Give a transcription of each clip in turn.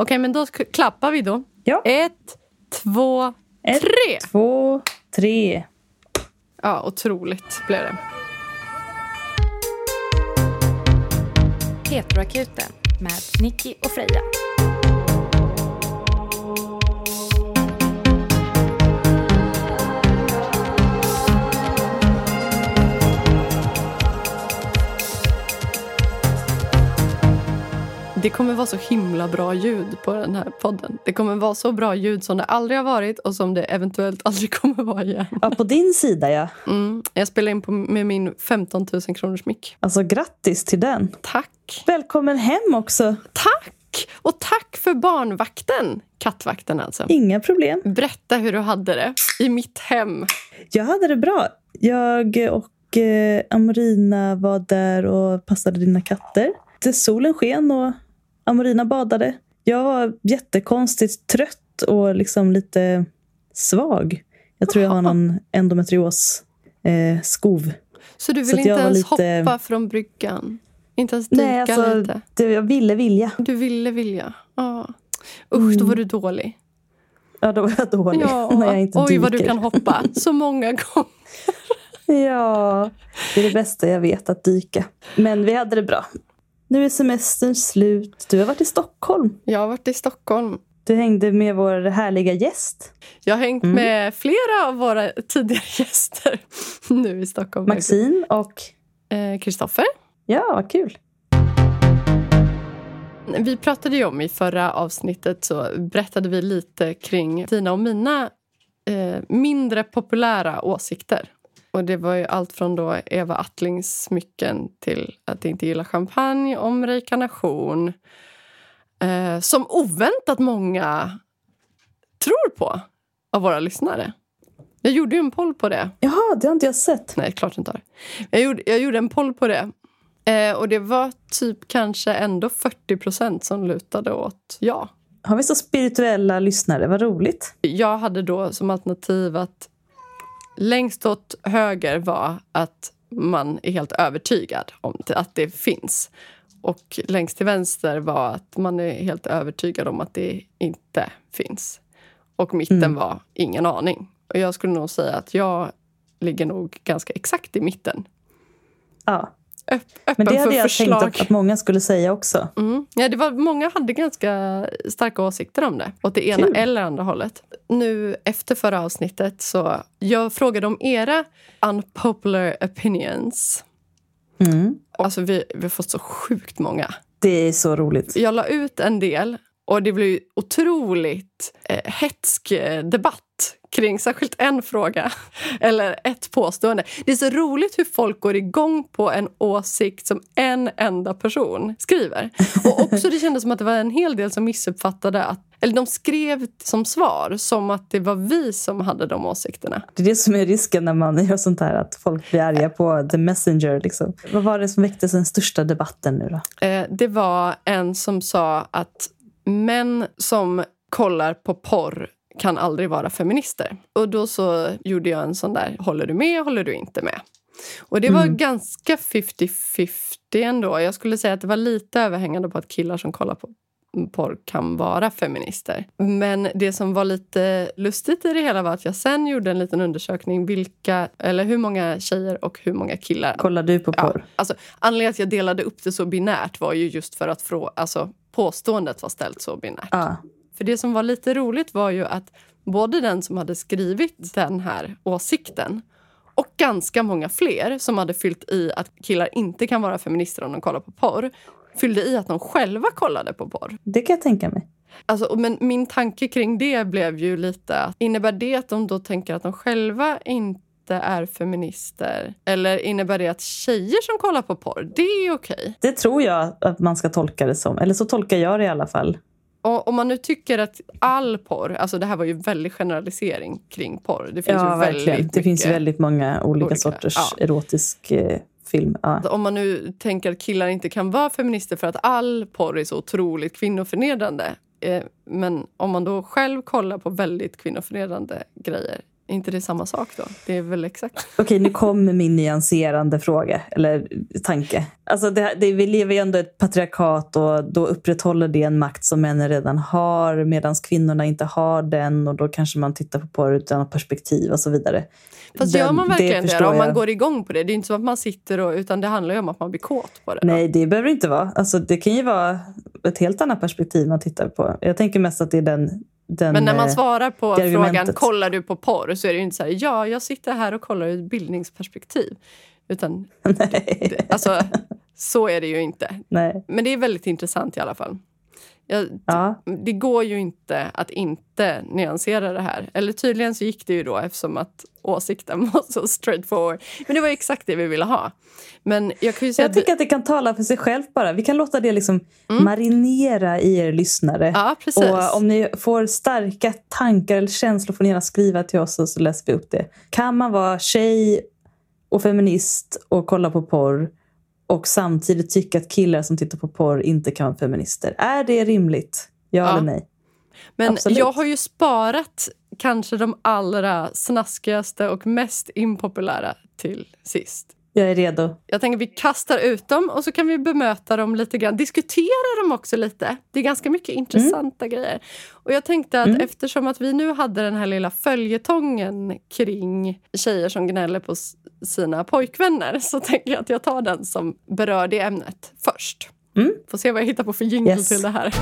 Okej, men då klappar vi då. Ja. Ett, två, Ett, tre! två, tre. Ja, otroligt blev det. Heteroakuten med Nicky och Freja. Det kommer vara så himla bra ljud på den här podden. Det kommer vara så bra ljud som det aldrig har varit och som det eventuellt aldrig kommer vara igen. Ja, på din sida ja. Mm. Jag spelar in på, med min 15 000 kronors mick. Alltså grattis till den. Tack! Välkommen hem också. Tack! Och tack för barnvakten, kattvakten alltså. Inga problem. Berätta hur du hade det i mitt hem. Jag hade det bra. Jag och eh, Amorina var där och passade dina katter. Det solen sken och Amorina badade. Jag var jättekonstigt trött och liksom lite svag. Jag tror jag har någon endometrios eh, skov. Så du Så vill jag inte var ens lite- hoppa från bryggan? Inte ens dyka Nej, alltså, lite? det, jag ville vilja. Du ville vilja? Ja. Usch, då var Mm. du dålig. Ja, då var jag dålig när jag inte Oj, dyker. vad du kan hoppa så många gånger. Ja, det är det bästa jag vet, att dyka. Men vi hade det bra. Nu är semestern slut. Du har varit i Stockholm. Jag har varit i Stockholm. Du hängde med vår härliga gäst, Jag har hängt Mm. med flera av våra tidigare gäster nu i Stockholm. Maxine och... Eh, Kristoffer. Ja, vad kul. Vi pratade ju om i förra avsnittet så berättade vi lite kring dina och mina eh, mindre populära åsikter. Och det var ju allt från då Eva Attlings smycken till att inte gilla champagne, om reinkarnation. Eh, som oväntat många tror på av våra lyssnare. Jag gjorde ju en poll på det. Jaha, det har inte jag sett. Nej, klart inte har. Jag gjorde, jag gjorde en poll på det. Eh, och det var typ kanske ändå 40 procent som lutade åt ja. Har vi så spirituella lyssnare? Vad roligt. Jag hade då som alternativ att längst åt höger var att man är helt övertygad om att det finns. Och längst till vänster var att man är helt övertygad om att det inte finns. Och mitten Mm. var ingen aning. Och jag skulle nog säga att jag ligger nog ganska exakt i mitten. Ja, öppen men det hade jag förslag. tänkt att, att många skulle säga också. Mm. Ja, det var, många hade ganska starka åsikter om det. Åt det ena Kul. eller andra hållet. Nu efter förra avsnittet så jag frågade om era unpopular opinions. Mm. Alltså vi, vi har fått så sjukt många. Det är så roligt. Jag la ut en del och det blev otroligt eh, hetsk eh, debatt kring särskilt en fråga eller ett påstående. Det är så roligt hur folk går igång på en åsikt som en enda person skriver. Och också Det kändes som att det var en hel del som missuppfattade att eller de skrev som svar som att det var vi som hade de åsikterna. Det är det som är risken när man gör sånt här, att folk blir arga på the messenger. Liksom. Vad var det som väckte den största debatten nu då? Eh, det var en som sa att män som kollar på porr kan aldrig vara feminister. Och då så gjorde jag en sån där, håller du med, håller du inte med? Och det var Mm. ganska 50-50 ändå. Jag skulle säga att det var lite överhängande på att killar som kollar på porr kan vara feminister. Men det som var lite lustigt i det hela var att jag sen gjorde en liten undersökning vilka, eller hur många tjejer och hur många killar Kollar du på porr? Ja, alltså, anledningen till att jag delade upp det så binärt var ju just för att frå, alltså, påståendet var ställt så binärt. Ja. För det som var lite roligt var ju att både den som hade skrivit den här åsikten och ganska många fler som hade fyllt i att killar inte kan vara feminister om de kollar på porr fyllde i att de själva kollade på porr. Det kan jag tänka mig. Alltså, men min tanke kring det blev ju lite... att Innebär det att de då tänker att de själva inte är feminister? Eller innebär det att tjejer som kollar på porr, det är okej? Det tror jag att man ska tolka det som. Eller så tolkar jag det i alla fall. Och om man nu tycker att all porr... Alltså det här var ju väldigt generalisering kring porr. Det finns Ja, verkligen. väldigt Det finns väldigt många olika, olika, sorters ja. erotisk eh, film. Ja. Om man nu tänker att killar inte kan vara feminister för att all porr är så otroligt kvinnoförnedrande. Eh, men om man då själv kollar på väldigt kvinnoförnedrande grejer, Är inte det samma sak då? Det är väl exakt. Okej, nu kommer min nyanserande fråga, eller tanke. Alltså det, det, vi lever ju ändå i ett patriarkat och då upprätthåller det en makt som männen redan har medan kvinnorna inte har den och då kanske man tittar på porr ur ett annat perspektiv och så vidare. Fast Den- gör man verkligen det, förstår om man går igång på det? Det är inte så att man sitter och, utan det handlar ju om att man blir kåt på det. Nej, det behöver det inte vara. Alltså, det kan ju vara ett helt annat perspektiv man tittar på. Jag tänker mest att det är den... den Men när man eh, svarar på frågan kollar du på porr så är det ju inte så här ja, jag sitter här och kollar ur ett bildningsperspektiv. Utan Nej. alltså, så är det ju inte. Nej. Men det är väldigt intressant i alla fall. Jag, Ja. det går ju inte att inte nyansera det här. Eller tydligen så gick det ju då eftersom att åsikten var så straightforward. Men det var ju exakt det vi ville ha. Men jag kan Jag tycker att det kan tala för sig själv bara. Vi kan låta det liksom marinera i er lyssnare. Mm. Ja. Och om ni får starka tankar eller känslor får ni gärna skriva till oss och så läser vi upp det. Kan man vara tjej och feminist och kolla på porr och samtidigt tycka att killar som tittar på porr inte kan vara feminister? Är det rimligt? Ja, Ja. eller nej? Men Absolut. jag har ju sparat kanske de allra snaskigaste och mest impopulära till sist. Jag är redo. Jag tänker vi kastar ut dem och så kan vi bemöta dem lite grann. Diskutera dem också lite. Det är ganska mycket intressanta grejer. Och jag tänkte att Mm. eftersom att vi nu hade den här lilla följetongen kring tjejer som gnäller på sina pojkvänner så tänker jag att jag tar den som berör det ämnet först. Mm. Får se vad jag hittar på för jingle Yes. till det här.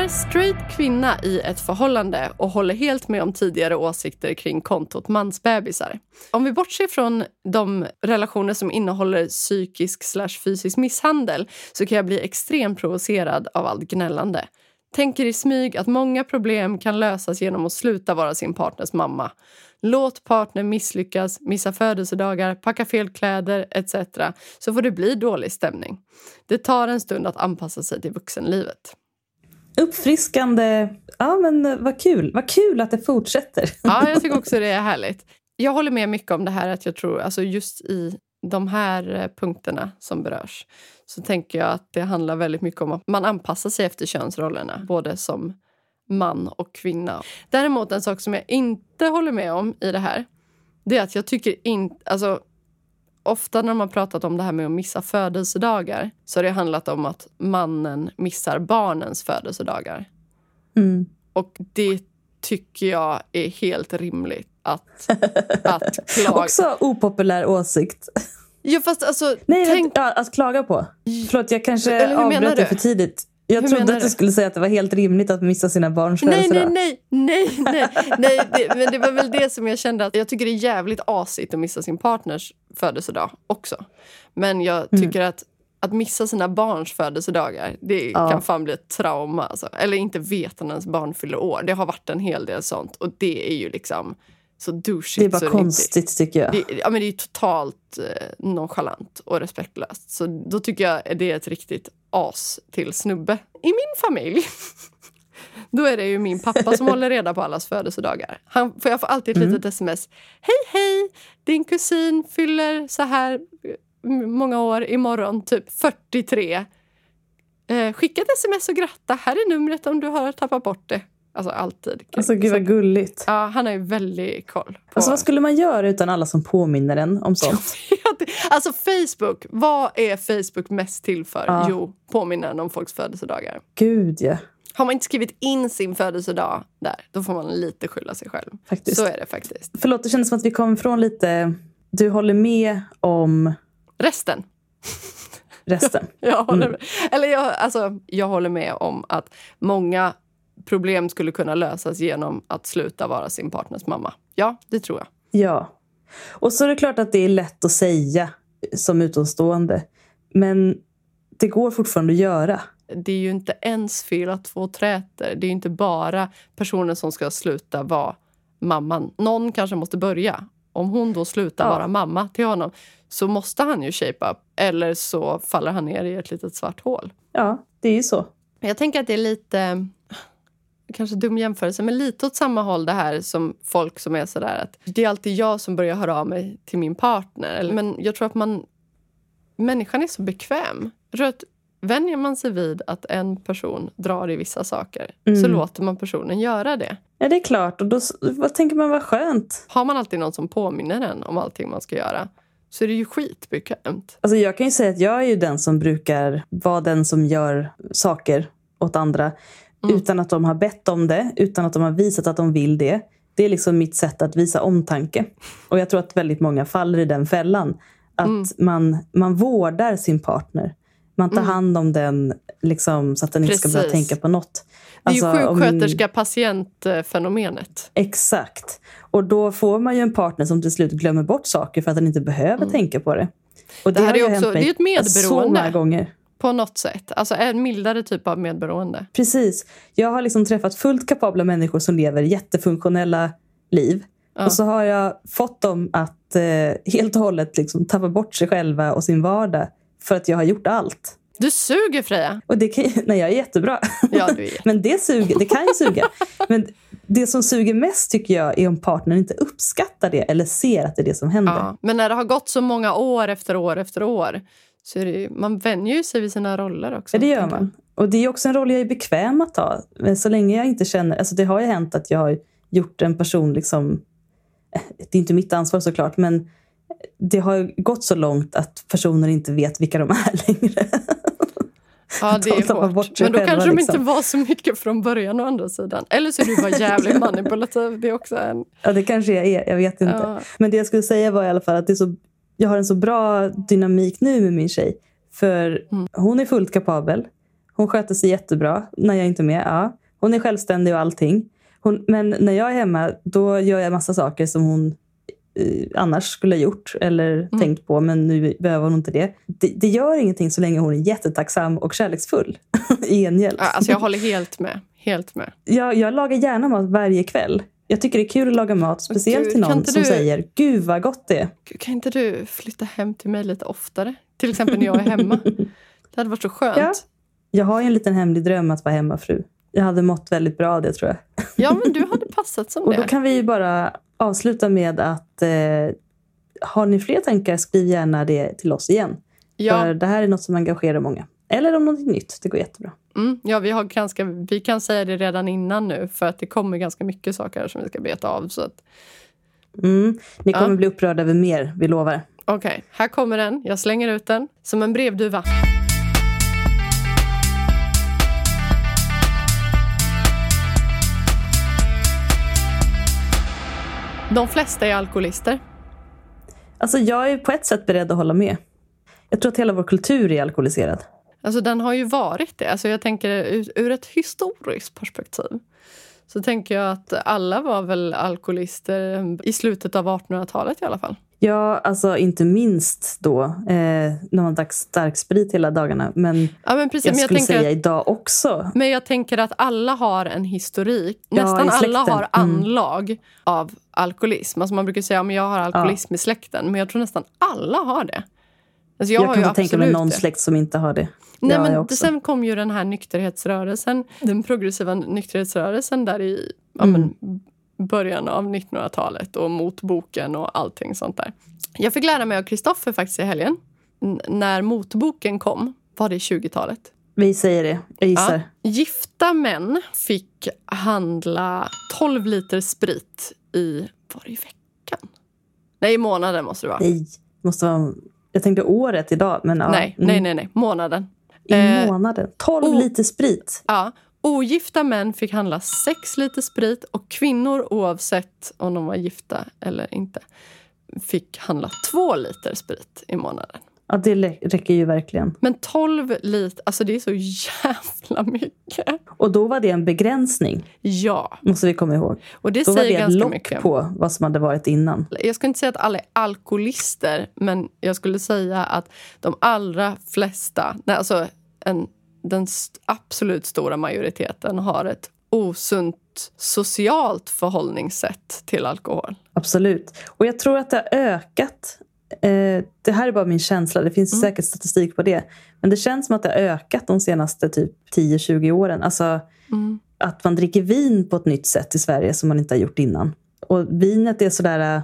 Är straight kvinna i ett förhållande och håller helt med om tidigare åsikter kring kontot mansbebisar. Om vi bortser från de relationer som innehåller psykisk slash fysisk misshandel så kan jag bli extremt provocerad av allt gnällande. Tänker i smyg att många problem kan lösas genom att sluta vara sin partners mamma. Låt partnern misslyckas, missa födelsedagar, packa fel kläder etc. så får det bli dålig stämning. Det tar en stund att anpassa sig till vuxenlivet. Uppfriskande. Ja, men eh, vad kul. Vad kul att det fortsätter. Ja, jag tycker också det är härligt. Jag håller med mycket om det här att jag tror, alltså just i de här eh, punkterna som berörs så tänker jag att det handlar väldigt mycket om att man anpassar sig efter könsrollerna, både som man och kvinna. Däremot en sak som jag inte håller med om i det här, det är att jag tycker inte, alltså ofta när man pratat om det här med att missa födelsedagar så har det handlat om att mannen missar barnens födelsedagar. Mm. Och det tycker jag är helt rimligt att, att klaga. Också opopulär åsikt. Ja, fast alltså, Nej, tänk... ja, att klaga på. Förlåt, jag kanske avbröt det för tidigt. Jag Hur trodde att du skulle säga att det var helt rimligt att missa sina barns Nej, nej, födelsedag. nej, nej, nej, nej det, men det var väl det som jag kände att jag tycker det är jävligt asigt att missa sin partners födelsedag också. Men jag Mm. tycker att att missa sina barns födelsedagar, det Ja. kan fan bli ett trauma. Alltså. Eller inte veta när ens barn fyller år. Det har varit en hel del sånt. Och det är ju liksom så douchigt. Det är bara så inte- konstigt tycker jag. Det, ja, men det är totalt eh, nonchalant och respektlöst. Så då tycker jag det är ett riktigt as till snubbe. I min familj då är det ju min pappa som håller reda på allas födelsedagar. Han, för jag får alltid ett litet sms. Hej, hej! Din kusin fyller så här eh, många år imorgon, typ 43. Eh, skicka ett sms och gratta. Här är numret om du har tappat bort det. Alltså alltid. Alltså gud vad gulligt. Ja, han har ju väldigt koll. På... Alltså vad skulle man göra utan alla som påminner en om sånt? alltså Facebook, vad är Facebook mest till för? Ja. Jo, påminnande om folks födelsedagar. Gud ja, Har man inte skrivit in sin födelsedag där, då får man lite skylla sig själv. faktiskt. Så är det faktiskt. Förlåt, det kändes som att vi kom ifrån lite... Du håller med om Resten. resten. Jag håller med. Eller jag, alltså, jag håller med om att många problem skulle kunna lösas genom att sluta vara sin partners mamma. Ja, det tror jag. Ja. Och så är det klart att det är lätt att säga som utomstående. Men det går fortfarande att göra. Det är ju inte ens fel att två träter. Det är inte bara personen som ska sluta vara mamman. Någon kanske måste börja. Om hon då slutar Ja. vara mamma till honom så måste han ju shape up. Eller så faller han ner i ett litet svart hål. Ja, det är ju så. Jag tänker att det är lite... Kanske dum jämförelse, men lite åt samma håll det här som folk som är sådär att det är alltid jag som börjar höra av mig till min partner. Men jag tror att man... Människan är så bekväm. Jag tror att vänjer man sig vid att en person drar i vissa saker Mm. så låter man personen göra det. Ja, det är klart. Och då vad tänker man vad skönt. Har man alltid någon som påminner en om allting man ska göra så är det ju skitbekvämt. Alltså jag kan ju säga att jag är ju den som brukar vara den som gör saker åt andra Mm. utan att de har bett om det, utan att de har visat att de vill det. Det är liksom mitt sätt att visa omtanke. Och jag tror att väldigt många faller i den fällan. Att Mm. man, man vårdar sin partner. Man tar Mm. hand om den liksom, så att den inte ska börja Precis. tänka på något. Det är ju Alltså, om- sjuksköterska-patient-fenomenet. Exakt. Och då får man ju en partner som till slut glömmer bort saker för att den inte behöver tänka på det. Och Mm. Det här har är också- det är ett medberoende. Så många gånger. På något sätt. Alltså en mildare typ av medberoende. Precis. Jag har liksom träffat fullt kapabla människor som lever jättefunktionella liv. Ja. Och så har jag fått dem att eh, helt och hållet liksom tappa bort sig själva och sin vardag för att jag har gjort allt. Du suger Freja! Och det kan, nej, jag är jättebra. Ja, du är. Men det, suger, det kan ju suga. Men det som suger mest tycker jag är om partnern inte uppskattar det eller ser att det är det som händer. Ja. Men när det har gått så många år efter år efter år så det man vänjer ju sig vid sina roller också. Ja, det gör man. Och det är också en roll jag är bekväm att ta. Men så länge jag inte känner... Alltså det har ju hänt att jag har gjort en person liksom... Det är inte mitt ansvar såklart, men det har gått så långt att personer inte vet vilka de är längre. Ja, det De är hårt. bort Men då själva, kanske de liksom. inte var så mycket från början å andra sidan. Eller så är du bara jävligt manipulativ. Det är också en... Ja, det kanske jag är. Jag vet inte. Ja. Men det jag skulle säga var i alla fall att det är så, jag har en så bra dynamik nu med min tjej. För Mm. hon är fullt kapabel. Hon sköter sig jättebra när jag inte är med. Ja. Hon är självständig och allting. Hon, men när jag är hemma då gör jag massa saker som hon eh, annars skulle ha gjort eller Mm. tänkt på. Men nu behöver hon inte det. det. Det gör ingenting så länge hon är jättetacksam och kärleksfull i gengäld. Alltså jag håller helt med. Helt med. Jag, jag lagar gärna mat varje kväll. Jag tycker det är kul att laga mat. Speciellt Gud, till någon som du- säger Gud vad gott det är. Gud, Kan inte du flytta hem till mig lite oftare? Till exempel när jag är hemma. Det hade varit så skönt. Ja. Jag har ju en liten hemlig dröm att vara hemmafru. Jag hade mått väldigt bra av det tror jag. Ja, men du hade passat som Och då det. kan vi ju bara avsluta med att eh, har ni fler tankar, skriv gärna det till oss igen. För Ja, det här är något som engagerar många. Eller om något nytt, det går jättebra. Mm, ja vi, har ganska, vi kan säga det redan innan nu för att det kommer ganska mycket saker som vi ska beta av. Så att, Mm. Ni kommer Ja. bli upprörda över mer, vi lovar. Okej, här kommer den. Jag slänger ut den som en brevduva. De flesta är alkoholister. Alltså jag är på ett sätt beredd att hålla med. Jag tror att hela vår kultur är alkoholiserad. Alltså den har ju varit det. Alltså jag tänker ur, ur ett historiskt perspektiv så tänker jag att alla var väl alkoholister i slutet av 1800-talet i alla fall. Ja, alltså inte minst då eh, när man drack stark sprit hela dagarna. Men Ja, men precis. jag men jag skulle säga att, idag också. men jag tänker att alla har en historik. Ja, Nästan alla har Mm. anlag av alkoholism. Alltså man brukar säga att jag har alkoholism i släkten, men jag tror nästan alla har det. Alltså jag, Jag, kan inte tänka mig någon det. släkt som inte har det. Nej, men sen kom ju den här nykterhetsrörelsen, den progressiva nykterhetsrörelsen där i ja, Mm. men, början av 1900-talet och motboken och allting sånt där. Jag fick lära mig av Kristoffer faktiskt i helgen. N- när motboken kom, var det 20-talet? Vi säger det, jag gissar. Ja. Gifta män fick handla 12 liter sprit i, var det i veckan? Nej, i månaden måste det vara. Nej, måste vara... Jag tänkte året idag, men ja. nej, mm. nej, nej, nej, månaden. I Eh, månaden. 12 oh. liter sprit. Ja, ogifta män fick handla sex liter sprit och kvinnor oavsett om de var gifta eller inte fick handla två liter sprit i månaden. Ja, det räcker ju verkligen. Men 12 liter, alltså det är så jävla mycket. Och då var det en begränsning, Ja, måste vi komma ihåg. och det Då var säger det ett ganska lock mycket. på vad som hade varit innan. Jag skulle inte säga att alla är alkoholister, men jag skulle säga att de allra flesta, nej, alltså en, den st- absolut stora majoriteten har ett osunt socialt förhållningssätt till alkohol. Absolut. Och jag tror att det har ökat. Eh, det här är bara min känsla, det finns Mm. säkert statistik på det. Men det känns som att det har ökat de senaste typ 10-20 åren. Alltså Mm. att man dricker vin på ett nytt sätt i Sverige som man inte har gjort innan. Och vinet är sådär... eh,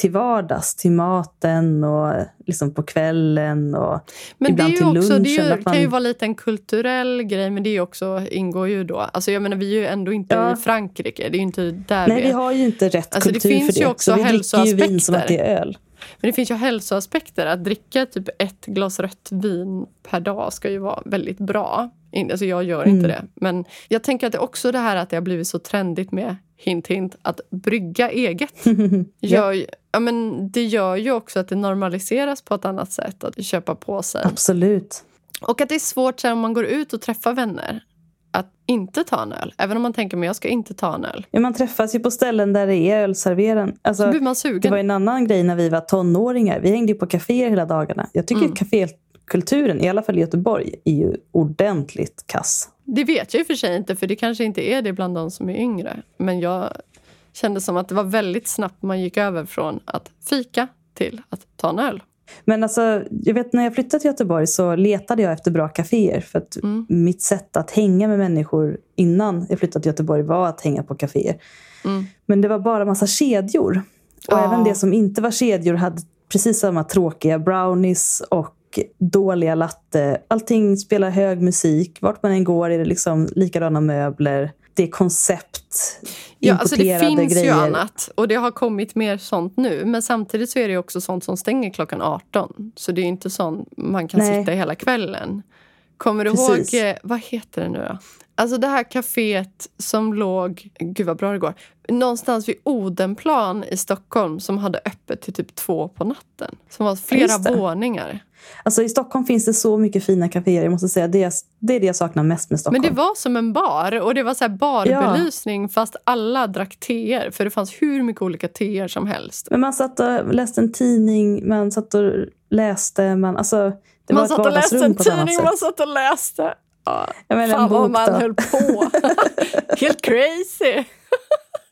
till vardags, till maten och liksom på kvällen och Men ibland det till också, lunchen. det ju, man- kan ju vara lite en kulturell grej, men det också, ingår ju då... Alltså jag menar, vi är ju ändå inte Ja. i Frankrike. Det är ju inte där Nej, vi vi har ju inte rätt Alltså, det kultur finns för det. ju också så vi dricker ju vin som att det är öl. Men det finns ju hälsoaspekter. Att dricka typ ett glas rött vin per dag ska ju vara väldigt bra. Alltså jag gör inte Mm. det. Men jag tänker att det är också det här att det har blivit så trendigt med hint hint att brygga eget. Gör, ju- ja, men det gör ju också att det normaliseras på ett annat sätt att köpa på sig. Absolut. Och att det är svårt sen om man går ut och träffar vänner att inte ta en öl. Även om man tänker men jag ska inte ta en öl. Ja, man träffas ju på ställen där det är ölserveran. Så Alltså, blir man det var sugen. en annan grej när vi var tonåringar. Vi hängde ju på kaféer hela dagarna. Jag tycker Mm. att kafékulturen, i alla fall i Göteborg, är ju ordentligt kass. Det vet jag i och för sig inte, för det kanske inte är det bland de som är yngre. Men jag kände som att det var väldigt snabbt man gick över från att fika till att ta en öl. Men alltså, jag vet när jag flyttade till Göteborg så letade jag efter bra kaféer. För att Mm. mitt sätt att hänga med människor innan jag flyttade till Göteborg var att hänga på kaféer. Mm. Men det var bara massa kedjor. Och Ja. även det som inte var kedjor hade precis samma tråkiga brownies och dåliga latte. Allting spelar hög musik. Vart man än går är det liksom likadana möbler. Det är koncept. Ja, alltså det finns grejer. ju annat och det har kommit mer sånt nu. Men samtidigt så är det också sånt som stänger klockan 18. Så det är inte sånt man kan Nej. sitta hela kvällen. Kommer du Precis. ihåg, eh, vad heter det nu då? Alltså det här kaféet som låg, gud vad bra det går, någonstans vid Odenplan i Stockholm som hade öppet till typ två på natten. Som var flera våningar. Alltså, I Stockholm finns det så mycket fina kaféer. Jag måste säga, det, är, det är det jag saknar mest med Stockholm. Men det var som en bar och det var så här barbelysning fast alla drack teer. För det fanns hur mycket olika teer som helst. Men man satt och läste en tidning, man satt och läste. Man, alltså, det var man ett satt och läste en tidning, man satt och läste. Ja, Fan vad man då. höll på. Helt crazy.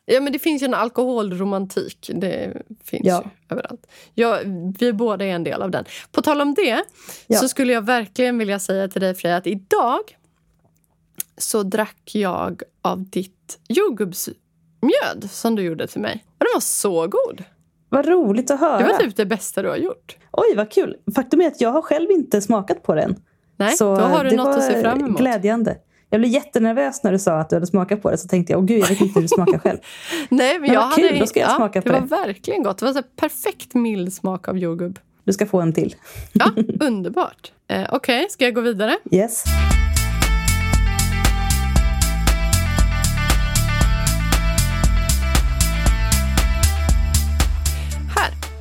Ja, men det finns ju en alkoholromantik. Det finns Ja. överallt. Ja, vi båda är en del av den. På tal om det Ja. så skulle jag verkligen vilja säga till dig Freja att idag så drack jag av ditt jordgubbsmjöd som du gjorde till mig. Och den var så god. Vad roligt att höra. Det var typ det bästa du har gjort. Oj, vad kul. Faktum är att jag har själv inte smakat på den. Nej, Så då har du något att se fram emot. glädjande. Jag blev jättenervös när du sa att du hade smakat på det. Så tänkte jag, åh gud, jag vet inte hur det smakar själv. Nej, men Men jag vad kul, hade, då ska jag smaka på det. det. var verkligen gott. Det var så här perfekt mild smak av jordgubb. Du ska få en till. Ja, underbart. Eh, Okej, ska jag gå vidare? Yes.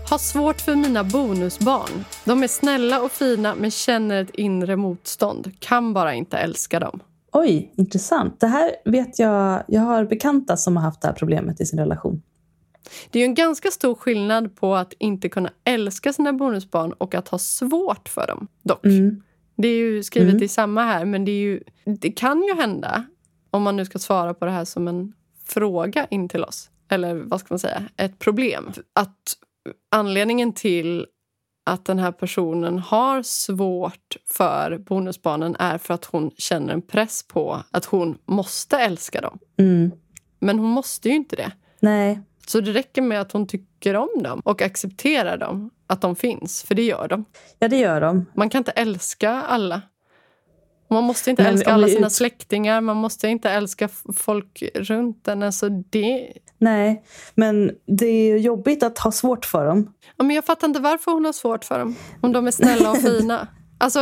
Har svårt för mina bonusbarn. De är snälla och fina men känner ett inre motstånd. Kan bara inte älska dem. Oj, intressant. Det här vet jag. Jag har bekanta som har haft det här problemet i sin relation. Det är ju en ganska stor skillnad på att inte kunna älska sina bonusbarn och att ha svårt för dem. Dock. Mm. Det är ju skrivet Mm. i samma här, men det, ju, det kan ju hända om man nu ska svara på det här som en fråga in till oss. Eller vad ska man säga? Ett problem. Att anledningen till att den här personen har svårt för bonusbarnen är för att hon känner en press på att hon måste älska dem. Mm. Men hon måste ju inte det. Nej, Så det räcker med att hon tycker om dem och accepterar dem, att de finns. För det gör de. ja det gör de. Man kan inte älska alla. Man måste inte Men älska alla sina ut- släktingar. Man måste inte älska folk runt en. Alltså det... Nej, men det är jobbigt att ha svårt för dem. ja, men jag fattar inte varför hon har svårt för dem. Om de är snälla och fina. Alltså,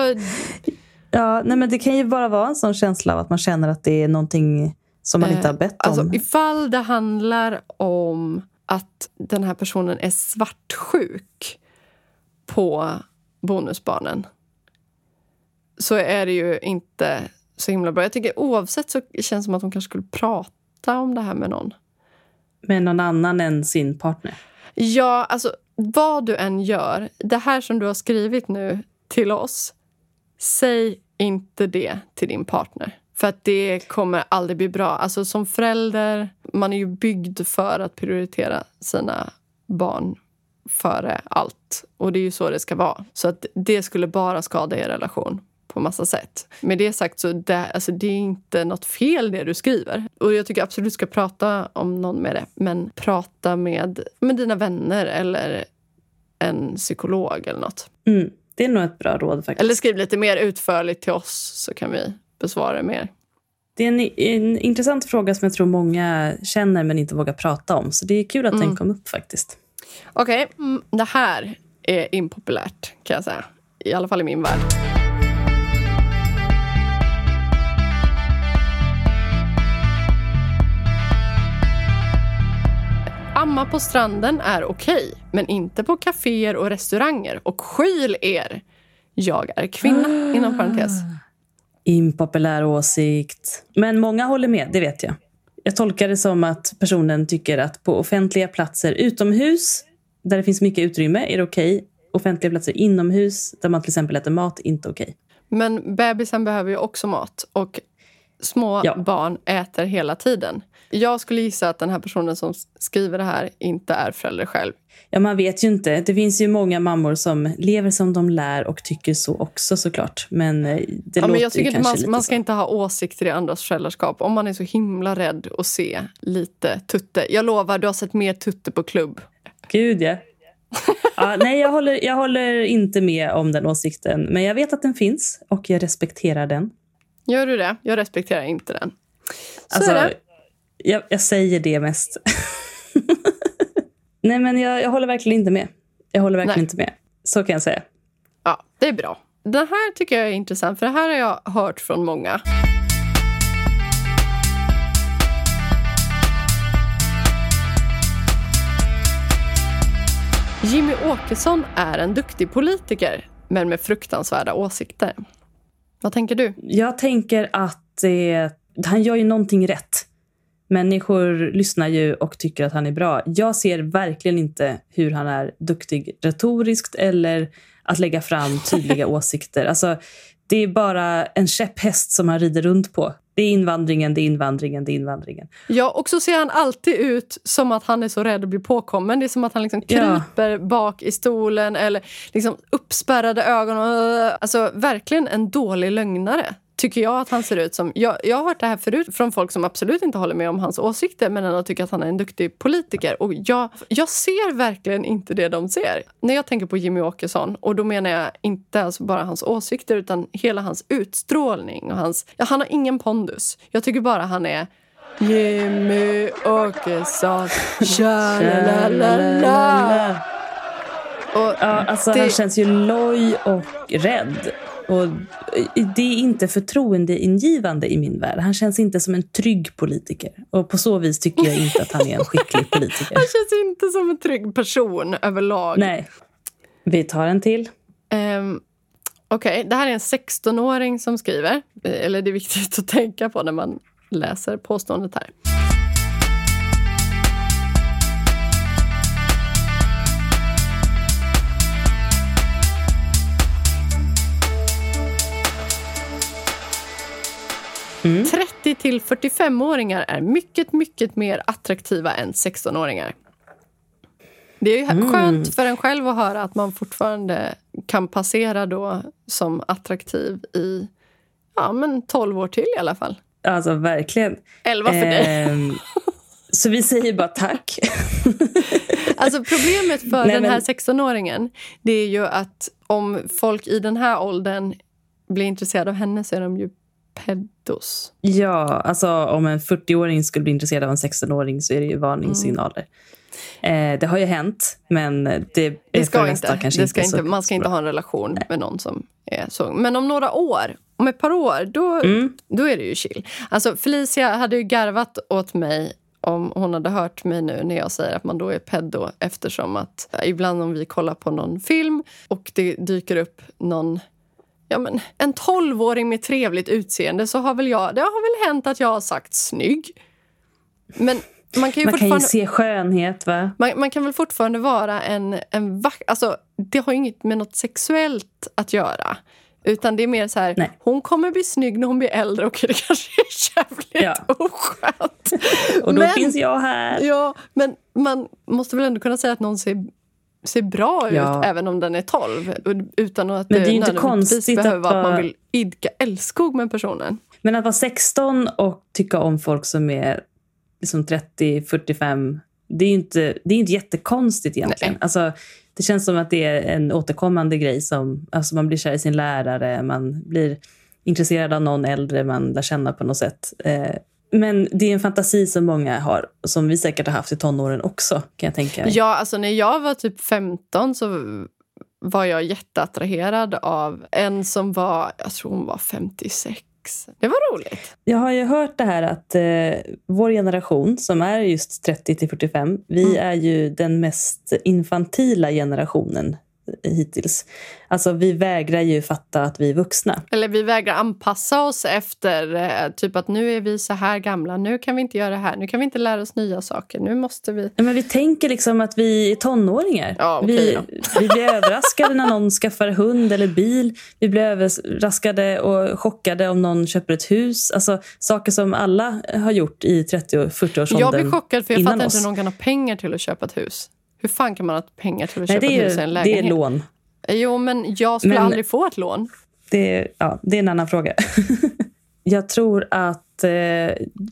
Ja, nej, men det kan ju bara vara en sån känsla av att man känner att det är någonting som man inte har bett om. alltså, ifall det handlar om att den här personen är svartsjuk på bonusbarnen så är det ju inte så himla bra. Jag tycker oavsett så känns det som att hon kanske skulle prata om det här med någon. Med någon annan än sin partner. Ja, alltså vad du än gör, det här som du har skrivit nu till oss, säg inte det till din partner. För att det kommer aldrig bli bra. Alltså som förälder, man är ju byggd för att prioritera sina barn före allt. Och det är ju så det ska vara. Så att det skulle bara skada er relation på massa sätt. Med det sagt så det, alltså det är inte nåt fel det du skriver. Och jag tycker absolut du ska prata om någon med det. Men prata med, med dina vänner eller en psykolog eller nåt. Mm, det är nog ett bra råd faktiskt. Eller skriv lite mer utförligt till oss så kan vi besvara det mer. Det är en, en intressant fråga som jag tror många känner men inte vågar prata om. Så det är kul att mm. den kom upp faktiskt. Okej, okay, mm, det här är impopulärt kan jag säga. I alla fall i min värld. Amma på stranden är okej, men inte på kaféer och restauranger. Och skyl er! Jag är kvinna, inom parentes. Impopulär åsikt. Men många håller med, det vet jag. Jag tolkar det som att personen tycker att på offentliga platser utomhus, där det finns mycket utrymme, är det okej. Okay. Offentliga platser inomhus, där man till exempel äter mat, inte okej. Okay. Men bebisen behöver ju också mat. Och små ja. barn äter hela tiden. Jag skulle gissa att den här personen som skriver det här inte är förälder själv. Ja, man vet ju inte. Det finns ju många mammor som lever som de lär och tycker så också såklart. Men eh, det ja, låter men jag tycker inte man, man ska så. inte ha åsikter i andras föräldraskap. Om man är så himla rädd att se lite tutte. Jag lovar, du har sett mer tutte på klubb. Gud, ja. ja, nej, jag håller, jag håller inte med om den åsikten. Men jag vet att den finns och jag respekterar den. Gör du det? Jag respekterar inte den. Så alltså, är det. Jag, jag säger det mest. Nej, men jag, jag håller verkligen inte med. Jag håller verkligen Nej. inte med. Så kan jag säga. Ja, det är bra. Det här tycker jag är intressant, för det här har jag hört från många. Jimmy Åkesson är en duktig politiker, men med fruktansvärda åsikter. Vad tänker du? Jag tänker att eh, han gör ju någonting rätt. Människor lyssnar ju och tycker att han är bra. Jag ser verkligen inte hur han är duktig retoriskt eller att lägga fram tydliga åsikter. Alltså, det är bara en käpphäst som han rider runt på. Det är invandringen, det är invandringen, det är invandringen. Ja, och så ser han alltid ut som att han är så rädd att bli påkommen. Det är som att han liksom kryper ja. bak i stolen eller liksom uppspärrade ögon. Alltså verkligen en dålig lögnare tycker jag att han ser ut som... Jag, jag har hört det här förut från folk som absolut inte håller med om hans åsikter men ändå tycker att han är en duktig politiker. Och jag, jag ser verkligen inte det de ser. När jag tänker på Jimmy Åkesson, och då menar jag inte alltså bara hans åsikter utan hela hans utstrålning. Och hans, ja, han har ingen pondus. Jag tycker bara han är Jimmy Åkesson, tja la la la och ja, alltså det... Han känns ju loj och rädd. Och det är inte förtroendeingivande i min värld. Han känns inte som en trygg politiker. Och på så vis tycker jag inte att han är en skicklig politiker. han känns inte som en trygg person överlag. Nej. Vi tar en till. Um, Okej, okay. det här är en 16-åring som skriver. Eller det är viktigt att tänka på när man läser påståendet här. 30 till 45-åringar är mycket, mycket mer attraktiva än 16-åringar. Det är ju mm. skönt för en själv att höra att man fortfarande kan passera då som attraktiv i ja, men 12 år till i alla fall. Alltså verkligen. 11 för dig. Ehm, så vi säger bara tack. alltså problemet för Nej, den här 16-åringen det är ju att om folk i den här åldern blir intresserade av henne så är de ju pedos. Ja, alltså om en 40-åring skulle bli intresserad av en 16-åring så är det ju varningssignaler. Mm. Eh, det har ju hänt, men det, det ska inte. kanske det ska inte, inte Man ska inte ha en relation Nej. med någon som är så. Men om några år, om ett par år, då, mm. då är det ju chill. Alltså Felicia hade ju garvat åt mig om hon hade hört mig nu när jag säger att man då är pedo eftersom att ibland om vi kollar på någon film och det dyker upp någon ja, men, en tolvåring med trevligt utseende så har väl jag, det har väl hänt att jag har sagt snygg. Men man kan ju, man kan ju se skönhet, va? Man, man, kan väl fortfarande vara en, en vack... Alltså, det har inget med något sexuellt att göra. Utan det är mer så här, Nej. hon kommer bli snygg när hon blir äldre. och det kanske är jävligt ja. oskönt. Och då men, finns jag här. Ja, men man måste väl ändå kunna säga att någon ser ser bra ut Ja. även om den är 12. Utan att Men det är inte konstigt behöver att vara att man vill idka älskog med personen. Men att vara 16 och tycka om folk som är liksom 30, 45, det är ju inte, det är inte jättekonstigt egentligen. Nej. Alltså, det känns som att det är en återkommande grej. som alltså Man blir kär i sin lärare, man blir intresserad av någon äldre man lär känna på något sätt. Eh, men det är en fantasi som många har, som vi säkert har haft i tonåren också, kan jag tänka mig. Ja, alltså när jag var typ 15 så var jag jätteattraherad av en som var, jag tror hon var 56. Det var roligt. Jag har ju hört det här att eh, vår generation, som är just 30 till 45, vi Mm. är ju den mest infantila generationen hittills. Alltså vi vägrar ju fatta att vi är vuxna. Eller vi vägrar anpassa oss efter eh, typ att nu är vi så här gamla, nu kan vi inte göra det här, nu kan vi inte lära oss nya saker, nu måste vi... Ja, Men vi tänker liksom att vi är tonåringar. Ja, okej vi, vi blir överraskade när någon skaffar hund eller bil. Vi blir överraskade och chockade om någon köper ett hus. Alltså saker som alla har gjort i 30 och 40-årsåldern. Jag blir chockad för jag fattar inte hur någon kan ha pengar till att köpa ett hus. Hur fan kan man ha pengar till att Nej, köpa det, ett hus är, en det lägenhet? är lån. Jo, men jag skulle Men- aldrig få ett lån. Det, är- ja, det är en annan fråga. Jag tror att eh,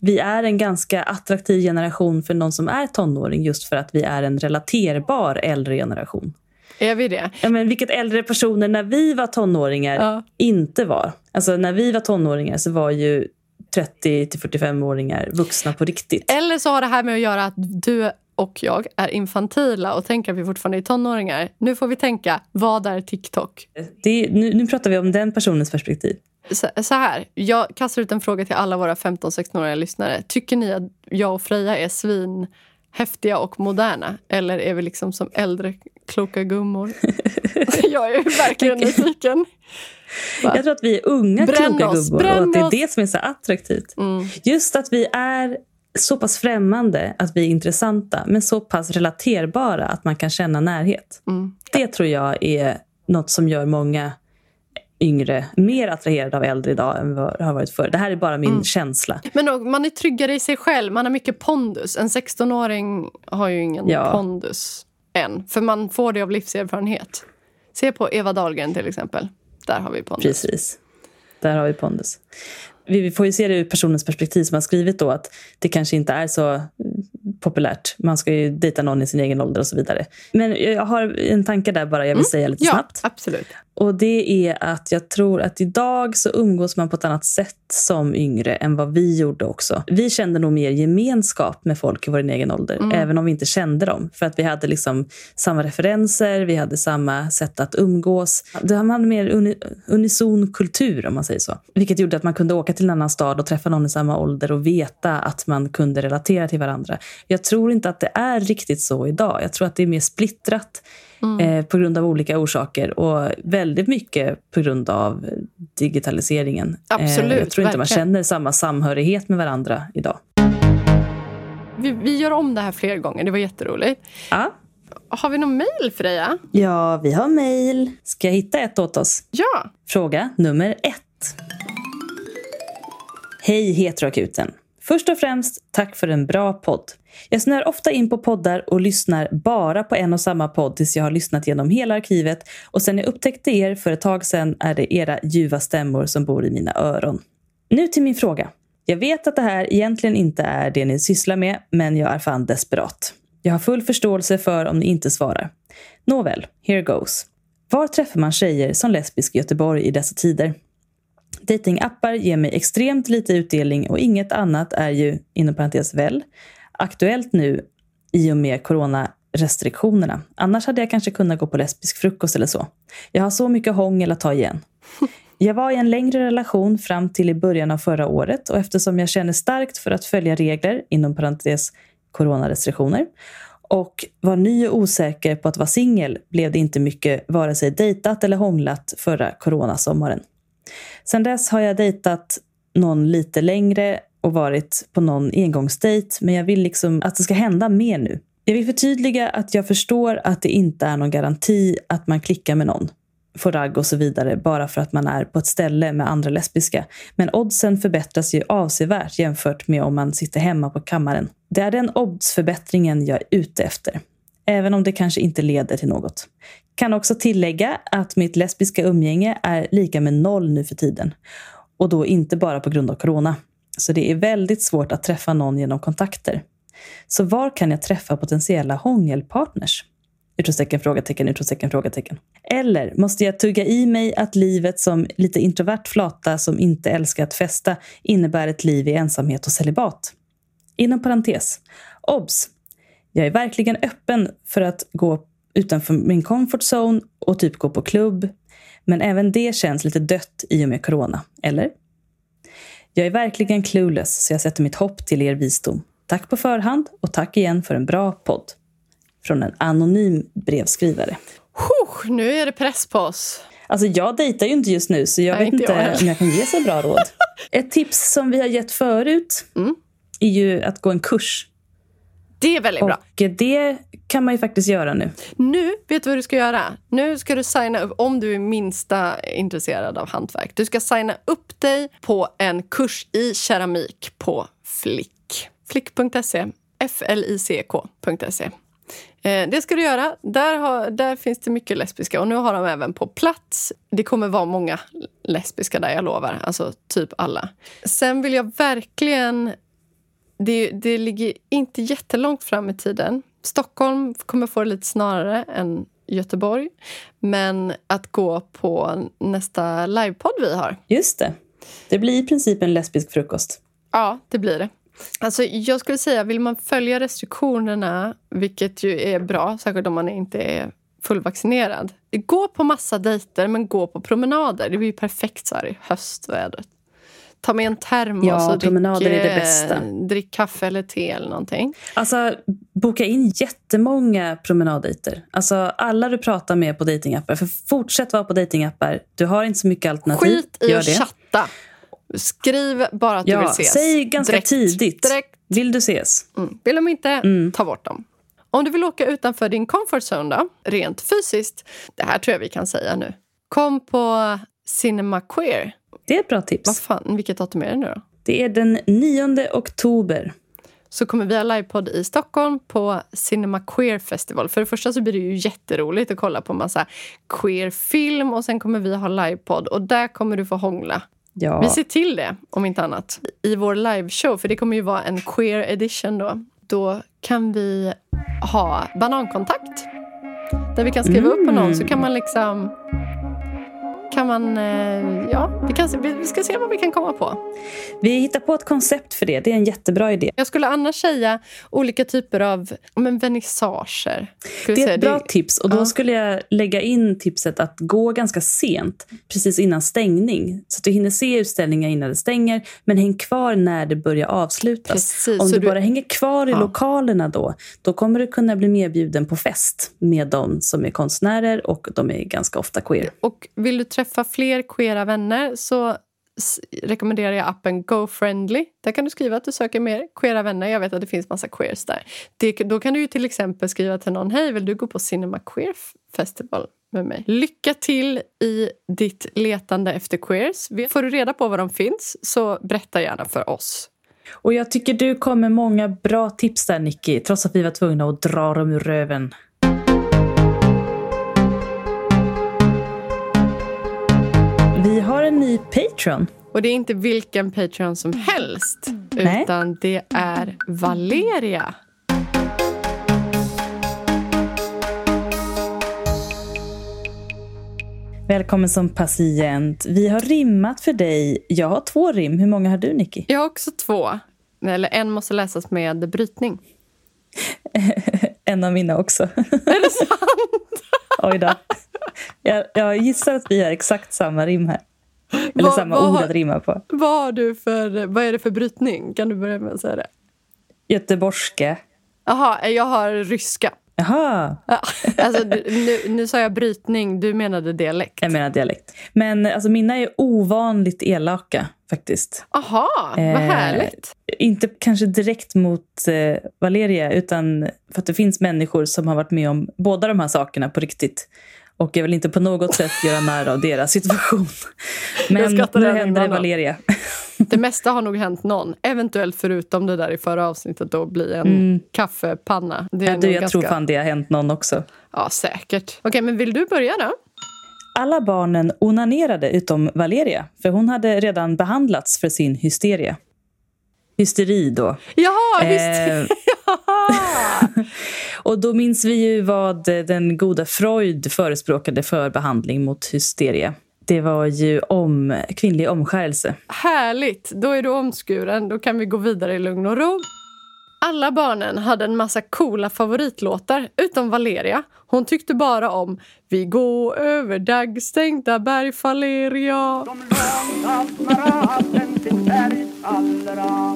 vi är en ganska attraktiv generation för någon som är tonåring just för att vi är en relaterbar äldre generation. Är vi det? Ja, men vilket äldre personer när vi var tonåringar Ja. inte var. Alltså när vi var tonåringar så var ju 30 till 45-åringar vuxna på riktigt. Eller så har det här med att göra att du och jag är infantila och tänker att vi fortfarande är tonåringar. Nu får vi tänka, vad är TikTok? Det, nu, nu pratar vi om den personens perspektiv. Så, så här, jag kastar ut en fråga till alla våra 15-16-åriga lyssnare. Tycker ni att jag och Freja är svin häftiga och moderna? Eller är vi liksom som äldre kloka gummor? jag är verkligen nyfiken. Va? Jag tror att vi är unga Bränn kloka oss, gubbor och att det är det som är så attraktivt. Mm. Just att vi är så pass främmande att vi är intressanta men så pass relaterbara att man kan känna närhet. Mm. Det tror jag är något som gör många yngre mer attraherade av äldre idag än vad det har varit förr. Det här är bara min Mm. känsla. Men då, man är tryggare i sig själv, man har mycket pondus. En 16-åring har ju ingen Ja. pondus än, för man får det av livserfarenhet. Se på Eva Dahlgren till exempel. Där har vi pondus. Precis. Där har vi pondus. Vi får ju se det ur personens perspektiv som har skrivit då att det kanske inte är så populärt. Man ska ju dejta någon i sin egen ålder och så vidare. Men jag har en tanke där bara jag vill säga lite Ja, snabbt. absolut. Och det är att jag tror att idag så umgås man på ett annat sätt som yngre än vad vi gjorde också. Vi kände nog mer gemenskap med folk i vår egen ålder, Mm. även om vi inte kände dem. För att vi hade liksom samma referenser, vi hade samma sätt att umgås. Det man hade mer uni, unison kultur om man säger så. Vilket gjorde att man kunde åka till en annan stad och träffa någon i samma ålder och veta att man kunde relatera till varandra. Jag tror inte att det är riktigt så idag. Jag tror att det är mer splittrat eh, på grund av olika orsaker och väldigt mycket på grund av digitaliseringen. Absolut, eh, jag tror inte man verkligen. känner samma samhörighet med varandra idag. Vi, vi gör om det här fler gånger, det var jätteroligt. Ja, Har vi någon mejl Freja? ja vi har mejl. Ska jag hitta ett åt oss? Ja. Fråga nummer ett. Hej Heteroakuten. Först och främst, tack för en bra podd. Jag snör ofta in på poddar och lyssnar bara på en och samma podd tills jag har lyssnat genom hela arkivet och sen jag upptäckte er för ett tag sedan är det era ljuva stämmor som bor i mina öron. Nu till min fråga. Jag vet att det här egentligen inte är det ni sysslar med, men jag är fan desperat. Jag har full förståelse för om ni inte svarar. Nåväl, here goes. Var träffar man tjejer som lesbisk i Göteborg i dessa tider? Datingappar ger mig extremt lite utdelning och inget annat är ju, inom parentes väl, aktuellt nu i och med coronarestriktionerna. Annars hade jag kanske kunnat gå på lesbisk frukost eller så. Jag har så mycket hångel att ta igen. Jag var i en längre relation fram till i början av förra året och eftersom jag känner starkt för att följa regler, inom parentes coronarestriktioner, och var ny och osäker på att vara singel blev det inte mycket vare sig dejtat eller hånglat förra coronasommaren. Sen dess har jag dejtat någon lite längre och varit på någon engångsdejt men jag vill liksom att det ska hända mer nu. Jag vill förtydliga att jag förstår att det inte är någon garanti att man klickar med någon, får ragg och så vidare bara för att man är på ett ställe med andra lesbiska. Men oddsen förbättras ju avsevärt jämfört med om man sitter hemma på kammaren. Det är den oddsförbättringen jag är ute efter. även om det kanske inte leder till något. Kan också tillägga att mitt lesbiska umgänge är lika med noll nu för tiden. Och då inte bara på grund av corona. Så det är väldigt svårt att träffa någon genom kontakter. Så var kan jag träffa potentiella hångelpartners? Utropstecken, frågetecken, utropstecken, frågetecken. Eller måste jag tugga i mig att livet som lite introvert flata som inte älskar att festa innebär ett liv i ensamhet och celibat? Inom parentes. Obs! Jag är verkligen öppen för att gå utanför min comfort zone och typ gå på klubb. Men även det känns lite dött i och med corona, eller? Jag är verkligen clueless så jag sätter mitt hopp till er visdom. Tack på förhand och tack igen för en bra podd. Från en anonym brevskrivare. Huh, nu är det press på oss. Alltså jag dejtar ju inte just nu så jag Nej, vet inte jag om jag kan ge så bra råd. Ett tips som vi har gett förut Mm. är ju att gå en kurs. Det är väldigt bra. Och det kan man ju faktiskt göra nu. Nu, vet du vad du ska göra? Nu ska du signa upp, om du är minsta intresserad av hantverk. Du ska signa upp dig på en kurs i keramik på Flick. Flick.se. F-L-I-C-K.se. Eh, Det ska du göra. Där, har, där finns det mycket lesbiska. Och nu har de även på plats. Det kommer vara många lesbiska där, jag lovar. Alltså typ alla. Sen vill jag verkligen det, det ligger inte jättelångt fram i tiden. Stockholm kommer få det lite snarare än Göteborg. Men att gå på nästa livepodd vi har. Just det. Det blir i princip en lesbisk frukost. Ja, det blir det. Alltså, jag skulle säga, vill man följa restriktionerna, vilket ju är bra, särskilt om man inte är fullvaccinerad. Gå på massa dejter, men gå på promenader. Det blir ju perfekt så här i höstvädret. Ta med en termos Ja, och drick, promenader är det eh, bästa. drick kaffe eller te eller någonting. Alltså, boka in jättemånga promenaddejter. Alltså, alla du pratar med på datingappar. För fortsätt vara på datingappar. Du har inte så mycket alternativ. Skit i Gör att det. chatta. Skriv bara att du vill Ja, ses. säg ganska Direkt. tidigt. Direkt. Vill du ses? Mm. Vill de inte, Mm. ta bort dem. Om du vill åka utanför din comfort zone, då, rent fysiskt. Det här tror jag vi kan säga nu. Kom på Cinema Queer. Det är ett bra Vad tips. fan, vilket datum är det nu då? Det är den 9 oktober. Så kommer vi ha livepodd i Stockholm på Cinema Queer Festival. För det första så blir det ju jätteroligt att kolla på massa queer film och sen kommer vi ha livepodd och där kommer du få hångla. Ja. Vi ser till det, om inte annat, i vår liveshow. För det kommer ju vara en queer edition då. Då kan vi ha banankontakt. Där vi kan skriva upp på någon så kan man liksom... Kan man... eh, Ja, vi, kan, vi ska se vad vi kan komma på. Vi hittar på ett koncept för det. Det är en jättebra idé. Jag skulle annars säga olika typer av men vernissager. Det är säga. ett bra tips. Och då ja. skulle jag lägga in tipset att gå ganska sent, precis innan stängning. Så att du hinner se utställningar innan det stänger, men häng kvar när det börjar avslutas. Precis, Om du, du- bara hänger kvar i Ja. lokalerna då, då kommer du kunna bli medbjuden på fest med de som är konstnärer och de är ganska ofta queer. Och vill du träffa fler queera vänner så rekommenderar jag appen GoFriendly. Där kan du skriva att du söker mer queera vänner. Jag vet att det finns massa queers där. Det, då kan du ju till exempel skriva till någon. Hej, vill du gå på Cinema Queer Festival med mig? Lycka till i ditt letande efter queers. Får du reda på var de finns så berätta gärna för oss. Och jag tycker du kom med många bra tips där Nicky, trots att vi var tvungna att dra dem ur röven. Ny Patreon. Och det är inte vilken Patreon som helst, Nej. utan det är Valeria. Välkommen som patient. Vi har rimmat för dig. Jag har två rim. Hur många har du, Nicky? Jag har också två. Eller en måste läsas med brytning. En av mina också. Är det sant? Oj då. Jag, jag gissar att vi har exakt samma rim här. Eller Vad- samma vad ord att rimma på. vad, har du för, vad är det för brytning? Kan du börja med att säga det? Göteborgska. Jaha, jag har ryska. Jaha, Ja, alltså, nu, nu sa jag brytning, du menade dialekt. jag menar dialekt. Men alltså, mina är ovanligt elaka faktiskt. Jaha, vad Eh, härligt. Inte kanske direkt mot eh, Valeria, utan för att det finns människor som har varit med om båda de här sakerna på riktigt. Och jag vill inte på något sätt göra narr av deras situation. Men nu händer det. Valeria. Det mesta har nog hänt någon. Eventuellt förutom det där i förra avsnittet då bli en kaffepanna. Det är Mm. Ja, du, jag ganska... tror fan det har hänt någon också. Ja, säkert. Okej, men vill du börja då? Alla barnen onanerade utom Valeria, för hon hade redan behandlats för sin hysteria. Hysteri då. Jaha, visst! Eh, och då minns vi ju vad den goda Freud förespråkade för behandling mot hysteria. Det var ju om kvinnlig omskärelse. Härligt! Då är du omskuren. Då kan vi gå vidare i lugn och ro. Alla barnen hade en massa coola favoritlåtar, utom Valeria. Hon tyckte bara om Vi går över daggstänkta berg, Valeria. Långa bergsallra